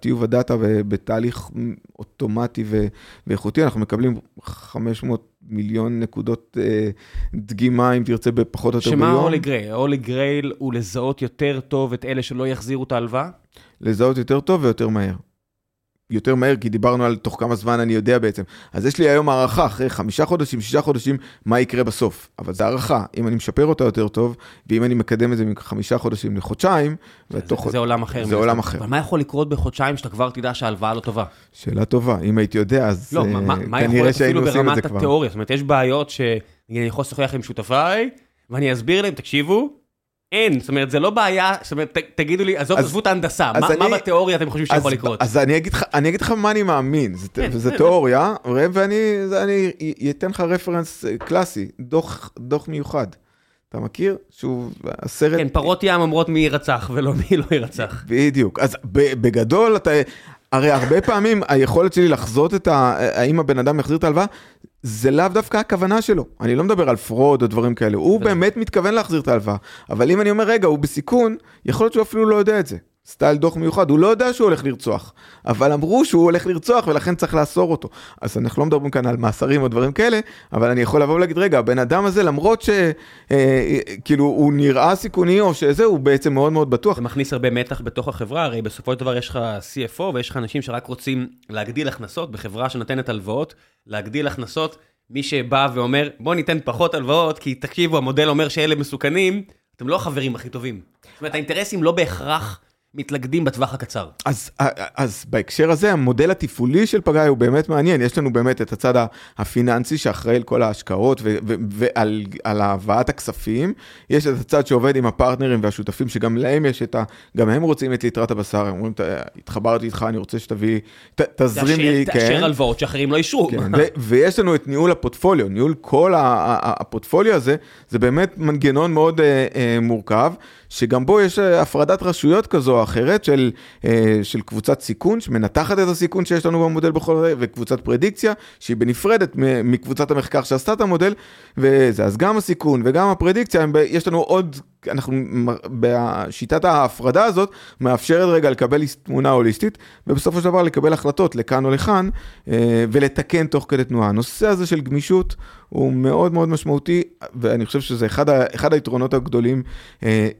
טיוב הדאטה בתהליך אוטומטי ואיכותי, אנחנו מקבלים 500 מיליון נקודות אה, דגימה, אם תרצה, בפחות או יותר ביום. שמה הולי גרייל? הולי גרייל הוא לזהות יותר טוב את אלה שלא יחזירו את ההלוואה? לזהות יותר טוב ויותר מהר. יותר מהר, כי דיברנו על תוך כמה זמן אני יודע בעצם. אז יש לי היום הערכה, אחרי חמישה חודשים, שישה חודשים, מה יקרה בסוף. אבל זו הערכה, אם אני משפר אותה יותר טוב, ואם אני מקדם את זה מחמישה חודשים לחודשיים, ותוך... זה, זה עולם אחר. זה עולם אחר. אבל מה יכול לקרות בחודשיים שאתה כבר תדע שההלוואה לא טובה? שאלה טובה, אם הייתי יודע, אז לא, uh, מה, מה כנראה שהיינו עושים את זה כבר. מה יכול להיות אפילו ברמת התיאוריה? זאת אומרת, יש בעיות שאני יכול לשוחח עם שותפיי, ואני אסביר להם, תקשיבו, אין, זאת אומרת, זה לא בעיה, זאת אומרת, ת, תגידו לי, עזוב, עזבו את ההנדסה, מה, מה בתיאוריה אתם חושבים שיכול לקרות? אז אני אגיד לך, אני אגיד לך מה אני מאמין, זה, כן, זה, זה תיאוריה, ואני אני אתן לך רפרנס אה, קלאסי, דוח, דוח מיוחד. אתה מכיר? שהוא הסרט... כן, פרות ים אומרות מי ירצח ולא מי לא ירצח. בדיוק, אז בגדול אתה... הרי הרבה פעמים היכולת שלי לחזות את ה... האם הבן אדם יחזיר את ההלוואה, זה לאו דווקא הכוונה שלו. אני לא מדבר על fraud או דברים כאלה, הוא באמת מתכוון להחזיר את ההלוואה. אבל אם אני אומר, רגע, הוא בסיכון, יכול להיות שהוא אפילו לא יודע את זה. סטייל דוח מיוחד, הוא לא יודע שהוא הולך לרצוח, אבל אמרו שהוא הולך לרצוח ולכן צריך לאסור אותו. אז אנחנו לא מדברים כאן על מאסרים או דברים כאלה, אבל אני יכול לבוא ולהגיד, רגע, הבן אדם הזה, למרות שכאילו אה, הוא נראה סיכוני או שזה, הוא בעצם מאוד מאוד בטוח. זה מכניס הרבה מתח בתוך החברה, הרי בסופו של דבר יש לך CFO ויש לך אנשים שרק רוצים להגדיל הכנסות בחברה שנותנת הלוואות, להגדיל הכנסות, מי שבא ואומר, בוא ניתן פחות הלוואות, כי תקשיבו, המודל אומר שאלה מסוכנים, אתם לא החברים הכי טובים. זאת אומרת, האינטרסים לא בהכרח... מתלכדים בטווח הקצר. אז, אז בהקשר הזה, המודל התפעולי של פגאי הוא באמת מעניין. יש לנו באמת את הצד הפיננסי שאחראי על כל ההשקעות ו- ו- ועל על הבאת הכספים. יש את הצד שעובד עם הפרטנרים והשותפים, שגם להם יש את ה... גם הם רוצים את ליטרת הבשר, הם אומרים, התחברתי איתך, אני רוצה שתביא, ת, תזרים לי, כן. תאשר הלוואות שאחרים לא אישרו. כן, ו- ויש לנו את ניהול הפורטפוליו, ניהול כל הפורטפוליו הזה, זה באמת מנגנון מאוד uh, uh, מורכב. שגם בו יש אה, הפרדת רשויות כזו או אחרת של, אה, של קבוצת סיכון, שמנתחת את הסיכון שיש לנו במודל בכל רגע, וקבוצת פרדיקציה, שהיא בנפרדת מקבוצת המחקר שעשתה את המודל, וזה, אז גם הסיכון וגם הפרדיקציה, יש לנו עוד, אנחנו, בשיטת ההפרדה הזאת, מאפשרת רגע לקבל תמונה הוליסטית, ובסופו של דבר לקבל החלטות לכאן או לכאן, אה, ולתקן תוך כדי תנועה. הנושא הזה של גמישות הוא מאוד מאוד משמעותי, ואני חושב שזה אחד, אחד היתרונות הגדולים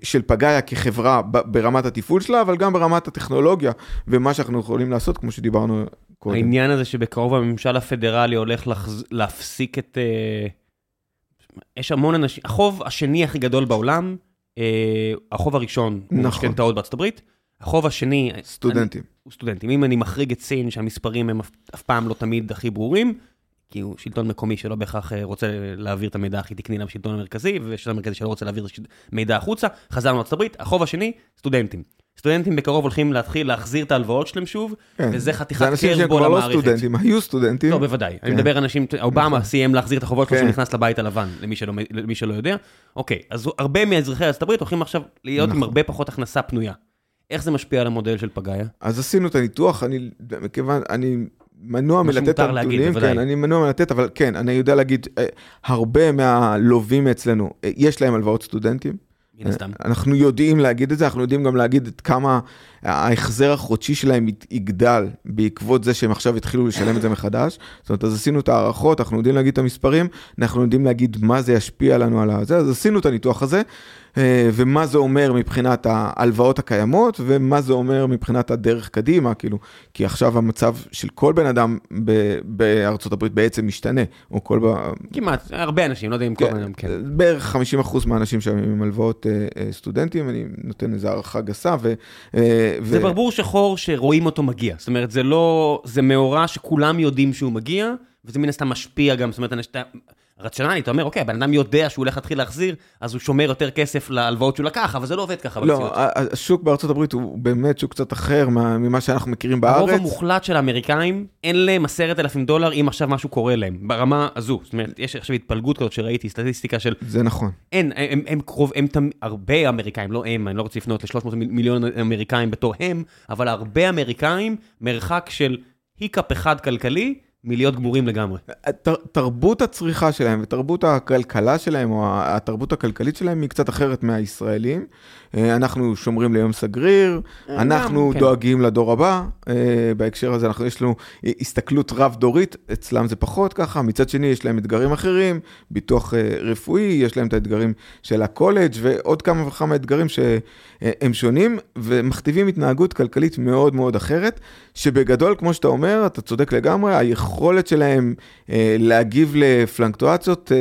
של של פגאיה כחברה ברמת התפעול שלה, אבל גם ברמת הטכנולוגיה ומה שאנחנו יכולים לעשות, כמו שדיברנו קודם. העניין הזה שבקרוב הממשל הפדרלי הולך לחז... להפסיק את... Uh... יש המון אנשים, החוב השני הכי גדול בעולם, החוב הראשון נכון. הוא משכנתאות בארצות הברית, החוב השני... סטודנטים. אני, הוא סטודנטים. אם אני מחריג את סין, שהמספרים הם אף, אף פעם לא תמיד הכי ברורים, כי הוא שלטון מקומי שלא בהכרח אה, רוצה להעביר את המידע הכי תקני לשלטון המרכזי, ושלטון המרכזי שלא רוצה להעביר מידע החוצה, חזרנו לארצות הברית, החוב השני, סטודנטים. סטודנטים בקרוב הולכים להתחיל להחזיר את ההלוואות שלהם שוב, כן. וזה חתיכת קרבו למערכת. זה אנשים שכבר לא סטודנטים, היו סטודנטים. לא, בוודאי. כן. אני מדבר אנשים, אובמה נכון. סיים להחזיר את החובות שלו כן. שהוא נכנס לבית הלבן, למי שלא, למי שלא יודע. אוקיי, אז הרבה מאזרחי ארצות הברית הולכים עכשיו להיות נכון. עם הרבה פחות הכנסה פנויה. איך זה משפיע על המודל של פגאיה? אז עשינו את הניתוח, אני, מכיוון, אני מנוע מלתת את הנתונים, כן, אני מנוע מלתת, אבל כן, אני יודע להגיד, אה, הרבה מהלווים אצלנו, אה, יש להם הלוואות סטודנטים. מן הסתם. אנחנו יודעים להגיד את זה, אנחנו יודעים גם להגיד את כמה ההחזר החודשי שלהם יגדל בעקבות זה שהם עכשיו התחילו לשלם את זה מחדש. זאת אומרת, אז עשינו את ההערכות, אנחנו יודעים להגיד את המספרים, אנחנו יודעים להגיד מה זה ישפיע לנו על זה, אז עשינו את הניתוח הזה. אה, ומה זה אומר מבחינת ההלוואות הקיימות, ומה זה אומר מבחינת הדרך קדימה, כאילו, כי עכשיו המצב של כל בן אדם בארצות הברית בעצם משתנה, או כל... כמעט, הרבה אנשים, לא יודע אם כל כן, בן אדם, כן. בערך 50% מהאנשים שם עם הלוואות אה, אה, סטודנטים, אני נותן איזו הערכה גסה, ו... זה ברבור שחור שרואים אותו מגיע, זאת אומרת, זה לא, זה מאורע שכולם יודעים שהוא מגיע, וזה מן הסתם משפיע גם, זאת אומרת, רציונלי, אתה אומר, אוקיי, הבן אדם יודע שהוא הולך להתחיל להחזיר, אז הוא שומר יותר כסף להלוואות שהוא לקח, אבל זה לא עובד ככה לא, במציאות. לא, השוק בארצות הברית הוא באמת שוק קצת אחר ממה שאנחנו מכירים בארץ. הרוב המוחלט של האמריקאים, אין להם עשרת אלפים דולר אם עכשיו משהו קורה להם, ברמה הזו. זאת אומרת, יש עכשיו התפלגות כזאת שראיתי, סטטיסטיקה של... זה נכון. אין, הם, הם, הם קרוב, הם תמ... הרבה אמריקאים, לא הם, אני לא רוצה לפנות ל-300 מיליון אמריקאים בתור הם, אבל הרבה אמריקאים, מרחק של היקאפ אחד כלכלי, מלהיות גמורים לגמרי. תרבות הצריכה שלהם ותרבות הכלכלה שלהם, או התרבות הכלכלית שלהם, היא קצת אחרת מהישראלים. אה, אנחנו שומרים ליום סגריר, אה, אנחנו כן. דואגים לדור הבא, אה, בהקשר הזה אנחנו, יש לנו הסתכלות רב-דורית, אצלם זה פחות ככה, מצד שני יש להם אתגרים אחרים, ביטוח רפואי, יש להם את האתגרים של הקולג' ועוד כמה וכמה אתגרים שהם שונים, ומכתיבים התנהגות כלכלית מאוד מאוד אחרת, שבגדול, כמו שאתה אומר, אתה צודק לגמרי, היכולת שלהם להגיב לפלנקטואציות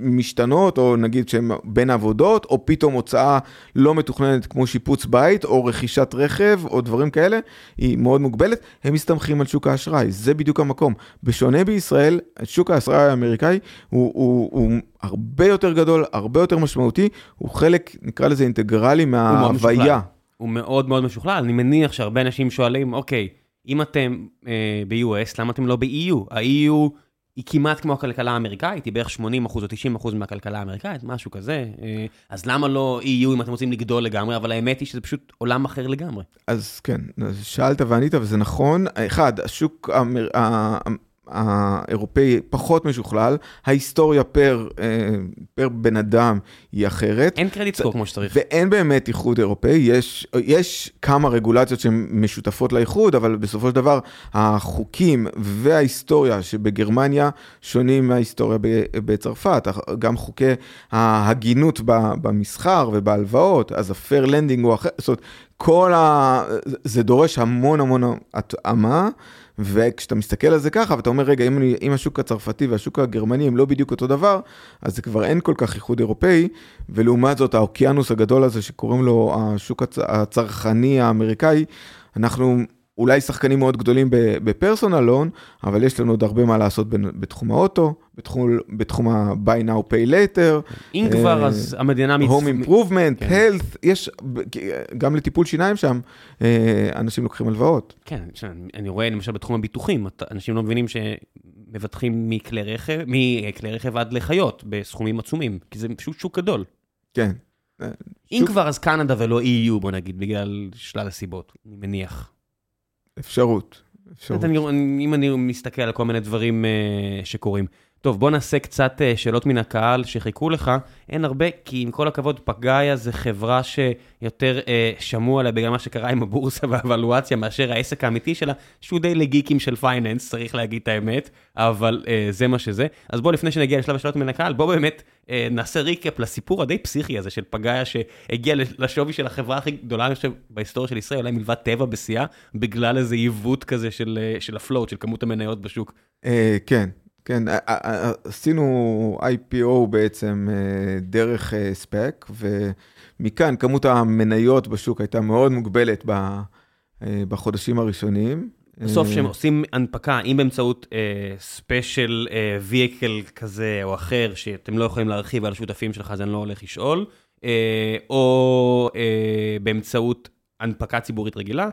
משתנות, או נגיד שהם בין עבודות, או פתאום הוצאה לא מתוכננת כמו שיפוץ בית או רכישת רכב או דברים כאלה, היא מאוד מוגבלת, הם מסתמכים על שוק האשראי, זה בדיוק המקום. בשונה בישראל, שוק האשראי האמריקאי הוא, הוא, הוא הרבה יותר גדול, הרבה יותר משמעותי, הוא חלק, נקרא לזה אינטגרלי מההוויה. הוא מאוד מאוד משוכלל, אני מניח שהרבה אנשים שואלים, אוקיי, אם אתם אה, ב-US, למה אתם לא ב-EU? ה-EU... היא כמעט כמו הכלכלה האמריקאית, היא בערך 80 אחוז או 90 אחוז מהכלכלה האמריקאית, משהו כזה. אה, אז למה לא EU אם אתם רוצים לגדול לגמרי, אבל האמת היא שזה פשוט עולם אחר לגמרי. אז כן, שאלת וענית וזה נכון. אחד, השוק האמר... האירופאי פחות משוכלל, ההיסטוריה פר, אה, פר בן אדם היא אחרת. אין קרדיט סקור כמו שצריך. ואין באמת איחוד אירופאי, יש, יש כמה רגולציות שהן משותפות לאיחוד, אבל בסופו של דבר החוקים וההיסטוריה שבגרמניה שונים מההיסטוריה בצרפת, גם חוקי ההגינות במסחר ובהלוואות, אז ה-fair lending הוא אחר, זאת אומרת, כל ה... זה דורש המון המון התאמה, וכשאתה מסתכל על זה ככה, ואתה אומר, רגע, אם, אני, אם השוק הצרפתי והשוק הגרמני הם לא בדיוק אותו דבר, אז זה כבר אין כל כך איחוד אירופאי, ולעומת זאת, האוקיינוס הגדול הזה שקוראים לו השוק הצ... הצרכני האמריקאי, אנחנו אולי שחקנים מאוד גדולים ב-personal loan, אבל יש לנו עוד הרבה מה לעשות בתחום האוטו, בתחום, בתחום ה-buy now pay later. אם אה, כבר, אז המדינה... מצ... home improvement, כן. health, יש, גם לטיפול שיניים שם, uh, אנשים לוקחים הלוואות. כן, אני רואה למשל בתחום הביטוחים, אנשים לא מבינים שמבטחים מכלי רכב, מכלי רכב עד לחיות, בסכומים עצומים, כי זה פשוט שוק גדול. כן. אם שוק... כבר, אז קנדה ולא EU, בוא נגיד, בגלל שלל הסיבות, אני מניח. אפשרות. אפשרות. אני, אם אני מסתכל על כל מיני דברים uh, שקורים. טוב, בוא נעשה קצת uh, שאלות מן הקהל שחיכו לך. אין הרבה, כי עם כל הכבוד, פגאיה זה חברה שיותר אה, שמעו עליה בגלל מה שקרה עם הבורסה והוולואציה, מאשר העסק האמיתי שלה, שהוא די לגיקים של finance, צריך להגיד את האמת, אבל אה, זה מה שזה. אז בוא, לפני שנגיע לשלב השאלות מן הקהל, בוא באמת אה, נעשה recap לסיפור הדי פסיכי הזה של פגאיה, שהגיע לשווי של החברה הכי גדולה, אני חושב, בהיסטוריה של ישראל, אולי מלבד טבע בשיאה, בגלל איזה עיוות כזה של, אה, של ה-float, של כמות המניות בשוק. Uh, כן. כן, עשינו IPO בעצם דרך ספק, ומכאן כמות המניות בשוק הייתה מאוד מוגבלת בחודשים הראשונים. בסוף כשהם עושים הנפקה, אם באמצעות ספיישל וייקל כזה או אחר, שאתם לא יכולים להרחיב על השותפים שלך, אז אני לא הולך לשאול, או באמצעות הנפקה ציבורית רגילה,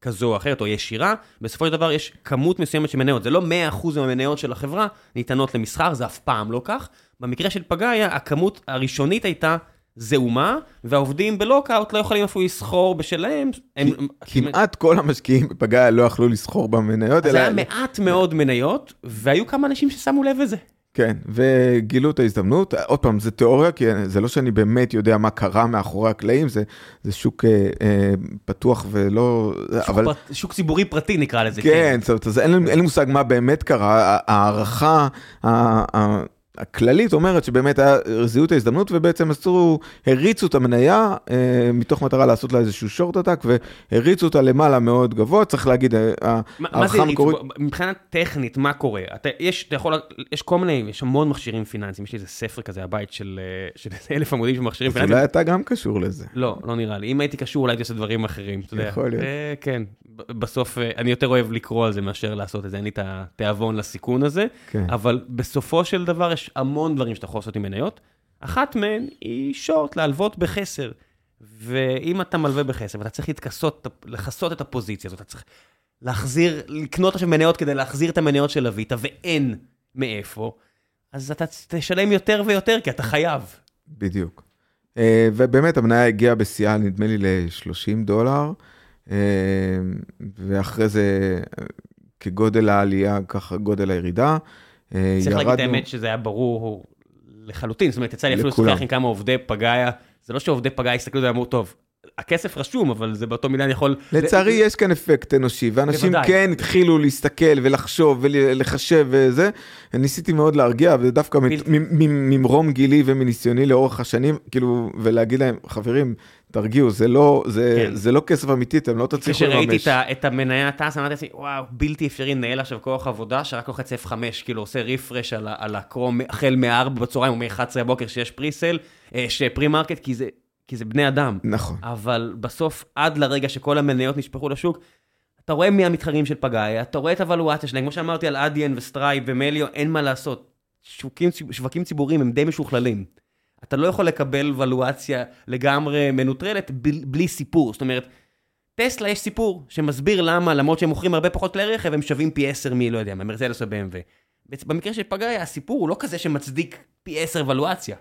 כזו או אחרת, או ישירה, בסופו של דבר יש כמות מסוימת של מניות. זה לא 100% מהמניות של החברה ניתנות למסחר, זה אף פעם לא כך. במקרה של פגאיה, הכמות הראשונית הייתה זעומה, והעובדים בלוקאוט לא יכולים אפילו לסחור בשלהם. הם... כמעט כל המשקיעים בפגאיה לא יכלו לסחור במניות. אז אלא... היה מעט מאוד מניות, והיו כמה אנשים ששמו לב לזה. כן, וגילו את ההזדמנות. עוד פעם, זה תיאוריה, כי זה לא שאני באמת יודע מה קרה מאחורי הקלעים, זה, זה שוק אה, אה, פתוח ולא... שוק, אבל... פרט, שוק ציבורי פרטי נקרא לזה. כן, כן. זאת אומרת, אז אין, אין לי מושג מה באמת קרה. ההערכה, הכללית אומרת שבאמת היה זיהוי את ההזדמנות ובעצם עשו, הריצו את המניה אה, מתוך מטרה לעשות לה איזשהו שורט אטאק והריצו אותה למעלה מאוד גבוה, צריך להגיד, הערכה המקורית... מבחינה טכנית, מה קורה? אתה, יש, אתה יכול, יש כל מיני, יש המון מכשירים פיננסיים, יש לי איזה ספר כזה, הבית של, אה, של אלף עמודים של מכשירים פיננסיים. אולי אתה גם קשור לזה. לא, לא נראה לי. אם הייתי קשור, אולי הייתי עושה דברים אחרים, אתה יודע. יכול להיות. אה, כן, בסוף, אה, אני יותר אוהב לקרוא על זה מאשר לעשות את זה, אין לי את התיאבון לסיכון הזה, כן. אבל בסופו של דבר יש המון דברים שאתה יכול לעשות עם מניות. אחת מהן היא שורט, להלוות בחסר. ואם אתה מלווה בחסר ואתה צריך להתכסות, לכסות את הפוזיציה הזאת, אתה צריך להחזיר, לקנות עכשיו מניות כדי להחזיר את המניות של אביטה, ואין מאיפה, אז אתה תשלם יותר ויותר כי אתה חייב. בדיוק. אה, ובאמת המניה הגיעה בשיאה, נדמה לי, ל-30 דולר, אה, ואחרי זה, כגודל העלייה, ככה גודל הירידה. אה, צריך להגיד את האמת שזה היה ברור לחלוטין, זאת אומרת, יצא לי אפילו לשוחח עם כמה עובדי פגאיה, זה לא שעובדי פגאיה הסתכלו ואמרו, טוב, הכסף רשום, אבל זה באותו מילה אני יכול... לצערי יש כאן אפקט אנושי, ואנשים כן התחילו להסתכל ולחשוב ולחשב וזה. ניסיתי מאוד להרגיע, ודווקא ממרום גילי ומניסיוני לאורך השנים, כאילו, ולהגיד להם, חברים, תרגיעו, זה לא, זה, כן. זה לא כסף אמיתי, אתם לא תצליחו לממש. כשראיתי את המניה טס, אמרתי לעצמי, וואו, בלתי אפשרי לנהל עכשיו כוח עבודה, שרק לוחץ F5, כאילו עושה refresh על, על הכרום החל מ-4 בצהריים או מ-11 בבוקר שיש pre-sale, ש-pre-market, כי זה, כי זה בני אדם. נכון. אבל בסוף, עד לרגע שכל המניות נשפכו לשוק, אתה רואה מי המתחרים של פגאיה, אתה רואה את הוולואציה שלהם, כמו שאמרתי על אדיאן וסטרייפ ומליו, אין מה לעשות. שווקים, שווקים ציבוריים הם די משוכללים. אתה לא יכול לקבל ולואציה לגמרי מנוטרלת בלי סיפור. זאת אומרת, טסלה יש סיפור שמסביר למה, למרות שהם מוכרים הרבה פחות כלי רכב, הם שווים פי 10 מי, לא יודע, ממרצדס או BMW. במקרה של פגאיה, הסיפור הוא לא כזה שמצדיק פי 10 ולואציה.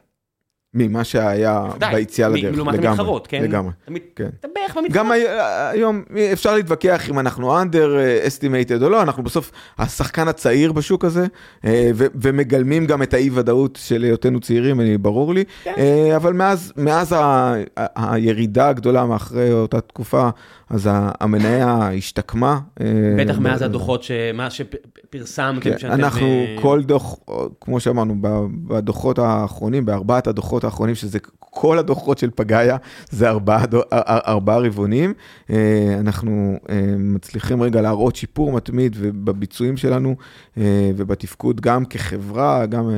ממה שהיה ביציאה לדרך, לגמרי. המתחרות, כן? לגמרי, כן. אתה בערך במתחרות. גם היום אפשר להתווכח אם אנחנו under estimated או לא, אנחנו בסוף השחקן הצעיר בשוק הזה, אה, ומגלמים גם את האי ודאות של היותנו צעירים, ברור לי, כן. אה, אבל מאז, מאז הירידה הגדולה מאחרי אותה תקופה, אז המניה השתקמה. אה, בטח מאז הדוחות שפרסמתם. כן, אנחנו כל דוח, כמו שאמרנו, בדוחות האחרונים, בארבעת הדוחות האחרונים, שזה כל הדוחות של פגאיה, זה ארבעה, ארבעה רבעונים. אנחנו מצליחים רגע להראות שיפור מתמיד בביצועים שלנו ובתפקוד גם כחברה, גם,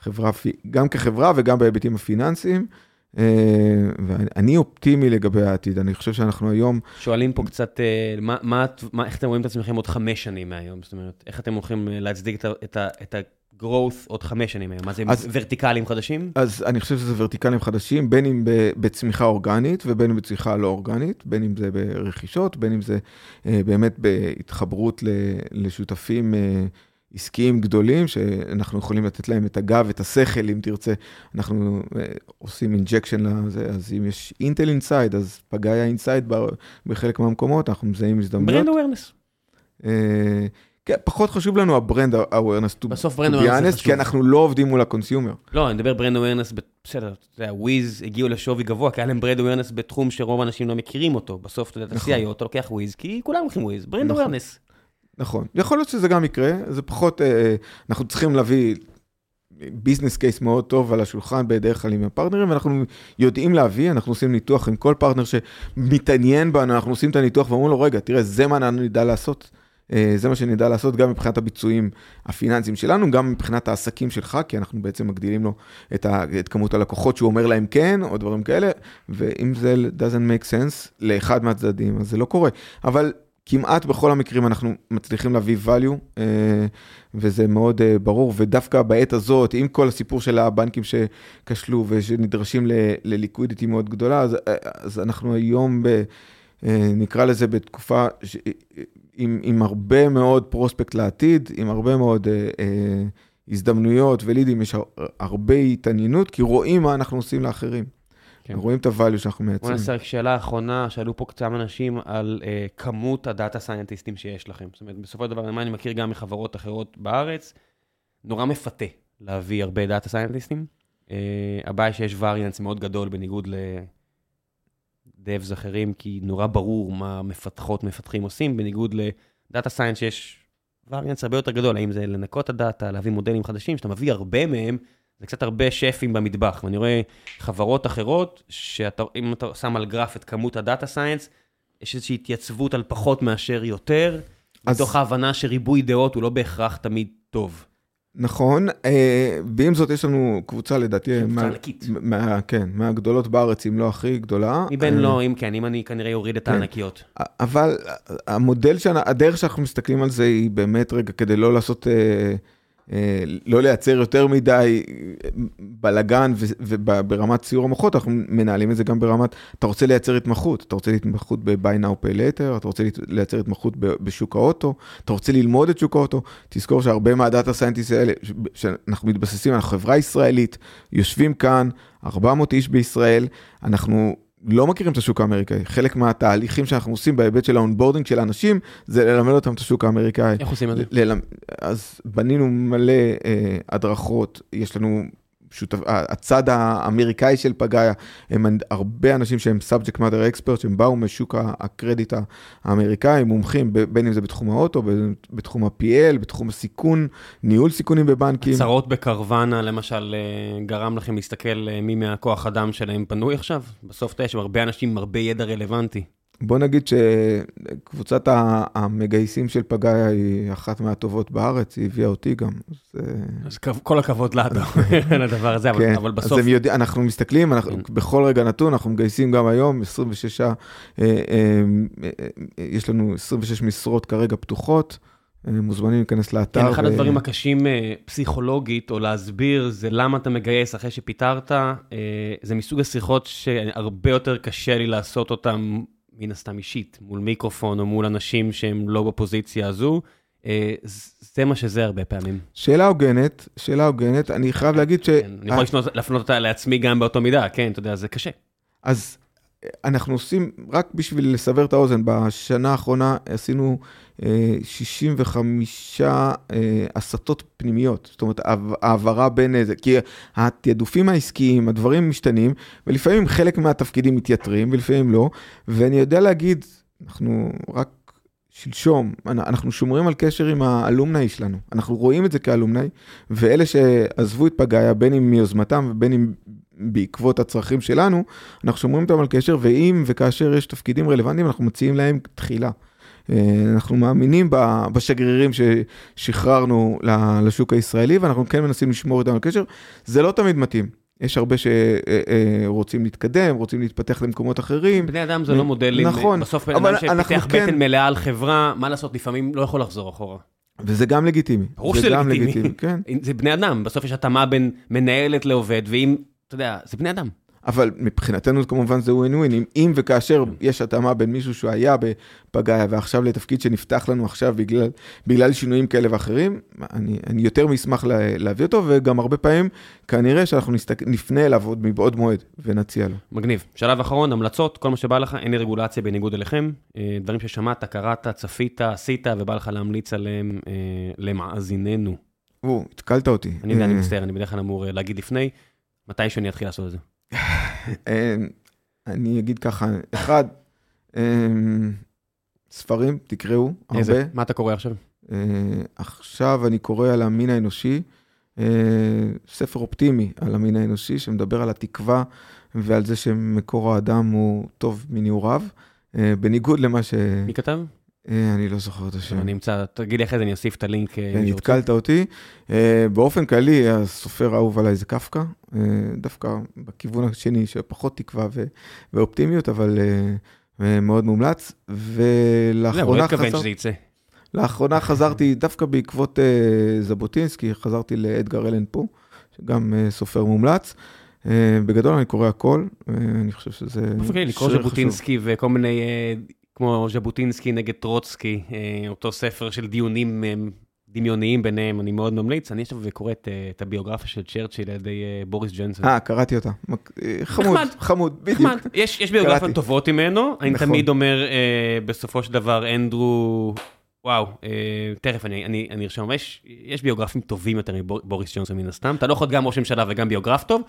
חברה, גם כחברה וגם בהיבטים הפיננסיים. ואני אופטימי לגבי העתיד, אני חושב שאנחנו היום... שואלים פה קצת, מה, מה, מה, איך אתם רואים את עצמכם עוד חמש שנים מהיום? זאת אומרת, איך אתם הולכים להצדיק את ה... את ה growth עוד חמש שנים היום, מה זה אז, ורטיקלים חדשים? אז אני חושב שזה ורטיקלים חדשים, בין אם בצמיחה אורגנית ובין אם בצמיחה לא אורגנית, בין אם זה ברכישות, בין אם זה אה, באמת בהתחברות לשותפים אה, עסקיים גדולים, שאנחנו יכולים לתת להם את הגב, את השכל, אם תרצה. אנחנו אה, עושים injection לזה, אז אם יש אינטל inside, אז פגאיה inside בחלק מהמקומות, אנחנו מזהים הזדמנויות. brand awareness. כן, פחות חשוב לנו ה-brand awareness, בסוף brand חשוב. כי אנחנו לא עובדים מול ה-consumer. לא, אני מדבר brand awareness, בסדר, אתה יודע, וויז הגיעו לשווי גבוה, כי היה להם brand awareness בתחום שרוב האנשים לא מכירים אותו. בסוף, אתה יודע, אתה CIO, אתה לוקח וויז, כי כולם הולכים וויז, brand awareness. נכון, יכול להיות שזה גם יקרה, זה פחות, אה, אנחנו צריכים להביא business case מאוד טוב על השולחן בדרך כלל עם הפרטנרים, ואנחנו יודעים להביא, אנחנו עושים ניתוח עם כל פרטנר שמתעניין בנו, אנחנו עושים את הניתוח ואומרים לו, רגע, תראה, זה מה אנחנו נדע לעשות. אה, זה מה שנדע לעשות גם מבחינת הביצועים הפיננסיים שלנו, גם מבחינת העסקים שלך, כי אנחנו בעצם מגדילים לו את, ה, את כמות הלקוחות שהוא אומר להם כן, או דברים כאלה, ואם זה doesn't make sense לאחד מהצדדים, אז זה לא קורה. אבל כמעט בכל המקרים אנחנו מצליחים להביא value, אה, וזה מאוד אה, ברור, ודווקא בעת הזאת, עם כל הסיפור של הבנקים שכשלו ושנדרשים לליקווידיטי מאוד גדולה, אז, אז אנחנו היום, ב, נקרא לזה בתקופה, עם, עם הרבה מאוד prospect לעתיד, עם הרבה מאוד אה, אה, הזדמנויות ולידים, יש הרבה התעניינות, כי רואים מה אנחנו עושים לאחרים. כן. רואים את ה-value שאנחנו מייצרים. בוא נעשה רק שאלה אחרונה, שאלו פה קצת אנשים על אה, כמות הדאטה סיינטיסטים שיש לכם. זאת אומרת, בסופו של דבר, מה אני מכיר גם מחברות אחרות בארץ, נורא מפתה להביא הרבה דאטה סיינטיסטים. אה, הבעיה שיש variance מאוד גדול בניגוד ל... devs אחרים, כי נורא ברור מה מפתחות, מפתחים עושים, בניגוד ל data science שיש variance הרבה יותר גדול, האם זה לנקות את הדאטה, להביא מודלים חדשים, שאתה מביא הרבה מהם, זה קצת הרבה שפים במטבח, ואני רואה חברות אחרות, שאם אתה שם על גרף את כמות ה data science, יש איזושהי התייצבות על פחות מאשר יותר, אז... מתוך ההבנה שריבוי דעות הוא לא בהכרח תמיד טוב. נכון, אה, ועם זאת יש לנו קבוצה לדעתי, קבוצה ענקית. מה, כן, מהגדולות בארץ, אם לא הכי גדולה. מבין אה, לא, אם כן, אם אני כנראה אוריד את כן. הענקיות. אבל המודל, הדרך שאנחנו מסתכלים על זה היא באמת רגע, כדי לא לעשות... אה, אה, לא לייצר יותר מדי בלגן וברמת ציור המוחות, אנחנו מנהלים את זה גם ברמת, אתה רוצה לייצר התמחות, אתה רוצה התמחות ב-by now pay later, אתה רוצה לייצר התמחות בשוק האוטו, אתה רוצה ללמוד את שוק האוטו, תזכור שהרבה מהדאטה סיינטיסט האלה, שאנחנו מתבססים, אנחנו חברה ישראלית, יושבים כאן, 400 איש בישראל, אנחנו לא מכירים את השוק האמריקאי. חלק מהתהליכים שאנחנו עושים בהיבט של ה-onboarding של אנשים, זה ללמד אותם את השוק האמריקאי. איך עושים את זה? ללמד, אז בנינו מלא אה, הדרכות, יש לנו שותף, הצד האמריקאי של פגאיה, הם הרבה אנשים שהם subject matter experts, הם באו משוק הקרדיט האמריקאי, מומחים בין אם זה בתחום האוטו, בתחום ה-PL, בתחום הסיכון, ניהול סיכונים בבנקים. הצהרות בקרוונה, למשל, אה, גרם לכם להסתכל אה, מי מהכוח אדם שלהם פנוי עכשיו? בסוף יש הרבה אנשים עם הרבה ידע רלוונטי. בוא נגיד שקבוצת המגייסים של פגאיה היא אחת מהטובות בארץ, היא הביאה אותי גם. אז, אז כל הכבוד לה, לדבר הזה, כן, אבל בסוף... אז יודע, אנחנו מסתכלים, אנחנו, כן. בכל רגע נתון, אנחנו מגייסים גם היום, 26, אה, אה, אה, יש לנו 26 משרות כרגע פתוחות. מוזמנים להיכנס לאתר. כן, אחד ו... הדברים הקשים פסיכולוגית, או להסביר, זה למה אתה מגייס אחרי שפיטרת. זה מסוג השיחות שהרבה יותר קשה לי לעשות אותן מן הסתם אישית, מול מיקרופון או מול אנשים שהם לא בפוזיציה הזו. אה, זה מה שזה הרבה פעמים. שאלה הוגנת, שאלה הוגנת, אני חייב להגיד ש... כן, אני יכול להפנות אותה לעצמי גם באותו מידה, כן, אתה יודע, זה קשה. אז אנחנו עושים, רק בשביל לסבר את האוזן, בשנה האחרונה עשינו 65 אה, אה, הסטות פנימיות, זאת אומרת, העברה בין איזה, כי התעדופים העסקיים, הדברים משתנים, ולפעמים חלק מהתפקידים מתייתרים, ולפעמים לא, ואני יודע להגיד, אנחנו רק שלשום, אנחנו שומרים על קשר עם האלומני שלנו, אנחנו רואים את זה כאלומני, ואלה שעזבו את פגאיה, בין אם מיוזמתם ובין אם בעקבות הצרכים שלנו, אנחנו שומרים אותם על קשר, ואם וכאשר יש תפקידים רלוונטיים, אנחנו מציעים להם תחילה. אה, אנחנו מאמינים בשגרירים ששחררנו לשוק הישראלי, ואנחנו כן מנסים לשמור איתם על קשר. זה לא תמיד מתאים. יש הרבה שרוצים להתקדם, רוצים להתפתח למקומות אחרים. בני אדם זה לא מודלים. נכון. בסוף בן אדם שפיתח כן- בטן מלאה על חברה, מה לעשות, לפעמים לא יכול לחזור אחורה. וזה גם לגיטימי. ברור שזה לגיטימי. כן. זה בני אדם, בסוף יש התאמה בין מנהלת לעובד, ואם, אתה יודע, זה בני אדם. אבל מבחינתנו כמובן זה ווין ווין, אם, אם וכאשר כן. יש התאמה בין מישהו שהוא היה בפגאיה ועכשיו לתפקיד שנפתח לנו עכשיו בגלל, בגלל שינויים כאלה ואחרים, אני, אני יותר מאשמח לה, להביא אותו, וגם הרבה פעמים כנראה שאנחנו נסתק, נפנה אליו עוד מבעוד מועד ונציע לו. מגניב. שלב אחרון, המלצות, כל מה שבא לך, אין לי רגולציה בניגוד אליכם, אה, דברים ששמעת, קראת, צפית, עשית, ובא לך להמליץ עליהם אה, למאזיננו. או, התקלת אותי. אני יודע, אני אה. מצטער, אני בדרך כלל אמור להגיד לפני, מתי שאני אתחיל לעשות את זה. אמ, אני אגיד ככה, אחד, אמ, ספרים, תקראו, איזה? הרבה. מה אתה קורא עכשיו? אה, עכשיו אני קורא על המין האנושי, אה, ספר אופטימי על המין האנושי, שמדבר על התקווה ועל זה שמקור האדם הוא טוב מנעוריו, אה, בניגוד למה ש... מי כתב? אה, אני לא זוכר את השם. אני אמצא, תגיד לי אחרי זה, אני אוסיף את הלינק. אה, כן, התקלת אותי. אה, באופן כללי, הסופר האהוב עליי זה קפקא, דווקא בכיוון השני, שפחות תקווה ואופטימיות, אבל מאוד מומלץ. ולאחרונה... הוא לא התכוון שזה יצא. לאחרונה חזרתי, דווקא בעקבות ז'בוטינסקי, חזרתי לאדגר אלן פה, שגם סופר מומלץ. בגדול אני קורא הכל, אני חושב שזה... באופן כללי, לקרוא ז'בוטינסקי וכל מיני כמו ז'בוטינסקי נגד טרוצקי, אה, אותו ספר של דיונים אה, דמיוניים ביניהם, אני מאוד ממליץ. אני עכשיו וקורא את, אה, את הביוגרפיה של צ'רצ'יל על ידי בוריס ג'נסון. אה, קראתי אותה. חמוד, נחמד, חמוד, בדיוק. נחמד. יש, יש ביוגרפיות טובות ממנו, אני נכון. תמיד אומר, אה, בסופו של דבר, אנדרו... וואו, אה, תכף אני, אני, אני ארשום, יש, יש ביוגרפים טובים יותר מבוריס ג'ונסון מן הסתם, אתה לא יכול להיות גם ראש ממשלה וגם ביוגרף טוב,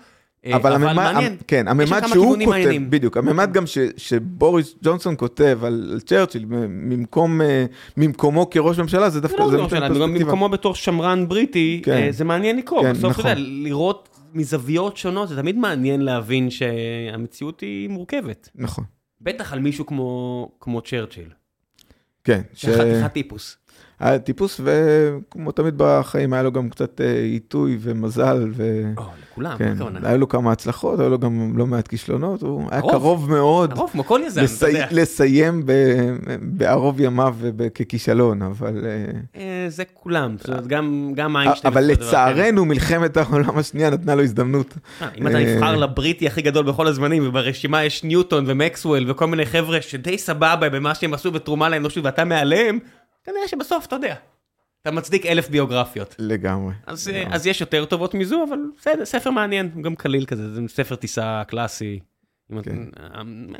אבל, אבל הממד, מעניין, כן, הממד שהוא כותב, מעניינים. בדיוק, הממד גם ש, שבוריס ג'ונסון כותב על, על צ'רצ'יל, ממקום, אה, ממקומו כראש ממשלה, זה דווקא, לא זה נותן פרספקטיבה. ממקומו בתור שמרן בריטי, כן, אה, זה מעניין לקרוא, כן, בסוף נכון. אתה יודע, לראות מזוויות שונות, זה תמיד מעניין להבין שהמציאות היא מורכבת. נכון. בטח על מישהו כמו, כמו צ'רצ'יל. כן. ש... חתיכת טיפוס. היה טיפוס, וכמו תמיד בחיים, היה לו גם קצת אה, עיתוי ומזל. ו... או, לכולם, כן, היה לו כמה הצלחות, היה לו גם לא מעט כישלונות, הוא היה קרוב מאוד. קרוב, כמו כל יזם, לסי... אתה יודע. לסיים ב... בערוב ימיו ככישלון, אבל... אה, אה, זה כולם, זאת אומרת, גם, גם איינשטיין. אבל לצערנו, מלחמת העולם השנייה נתנה לו הזדמנות. אם אתה נבחר לבריטי הכי גדול בכל הזמנים, וברשימה יש ניוטון ומקסוול וכל מיני חבר'ה שדי סבבה במה שהם עשו בתרומה לאנושות, ואתה מעליהם, כנראה שבסוף, אתה יודע, אתה מצדיק אלף ביוגרפיות. לגמרי. אז, לגמרי. אז יש יותר טובות מזו, אבל בסדר, ספר מעניין, גם קליל כזה, זה ספר טיסה קלאסי. כן.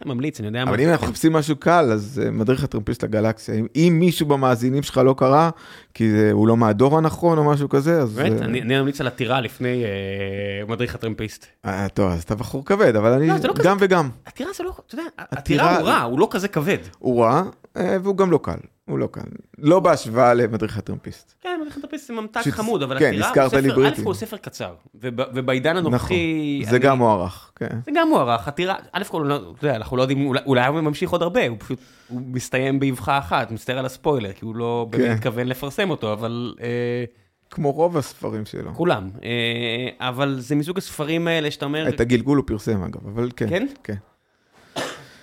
ממליץ, אני יודע מה. אבל אם אנחנו מחפשים משהו קל, אז אה, מדריך הטרמפיסט לגלקסיה. אם, אם מישהו במאזינים שלך לא קרא, כי זה, הוא לא מהדור הנכון או משהו כזה, אז... באמת? Uh... אני, אני ממליץ על עתירה לפני uh, מדריך הטרמפיסט. Uh, טוב, אז אתה בחור כבד, אבל אני לא, לא גם כזה... וגם. עתירה זה לא, אתה יודע, עתירה הוא רע, הוא לא כזה כבד. הוא רע, uh, והוא גם לא קל. הוא לא כאן. לא בהשוואה למדריך הטרמפיסט. כן, מדריך הטרמפיסט זה ממתק חמוד, אבל כן, הזכרת לי בריטי. א' הוא ספר קצר, ובעידן הנוכחי... נכון, זה גם מוערך, כן. זה גם מוערך, עתירה, א' כל, לא- אתה יודע, אנחנו לא יודעים, אולי הוא ממשיך עוד הרבה, הוא פשוט, הוא מסתיים באבחה אחת, מצטער על הספוילר, כי הוא לא באמת כן. מתכוון לפרסם אותו, אבל... אה, כמו רוב הספרים שלו. כולם, אה, אבל זה מסוג הספרים האלה שאתה אומר... את הגלגול הוא פרסם אגב, אבל כן. כן? כן.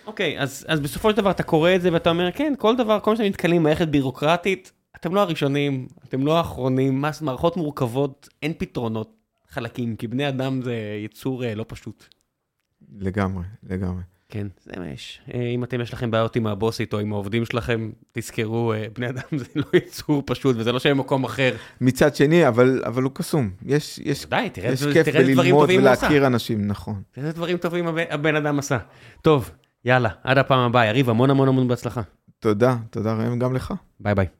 אוקיי, אז, אז בסופו של דבר אתה קורא את זה ואתה אומר, כן, כל דבר, כל מה שאתם נתקלים במערכת בירוקרטית, אתם לא הראשונים, אתם לא האחרונים, מערכות מורכבות, אין פתרונות חלקים, כי בני אדם זה יצור אה, לא פשוט. לגמרי, לגמרי. כן, זה מה יש. אה, אם אתם יש לכם בעיות עם הבוסית או עם העובדים שלכם, תזכרו, אה, בני אדם זה לא יצור פשוט, וזה לא שהם במקום אחר. מצד שני, אבל, אבל הוא קסום. יש, יש, די, תראה, יש כיף בללמוד ולהכיר אנשים, נכון. תראה דברים טובים הבן אדם עשה. טוב, יאללה, עד הפעם הבאה. יריב, המון המון המון בהצלחה. תודה, תודה ראם גם לך. ביי ביי.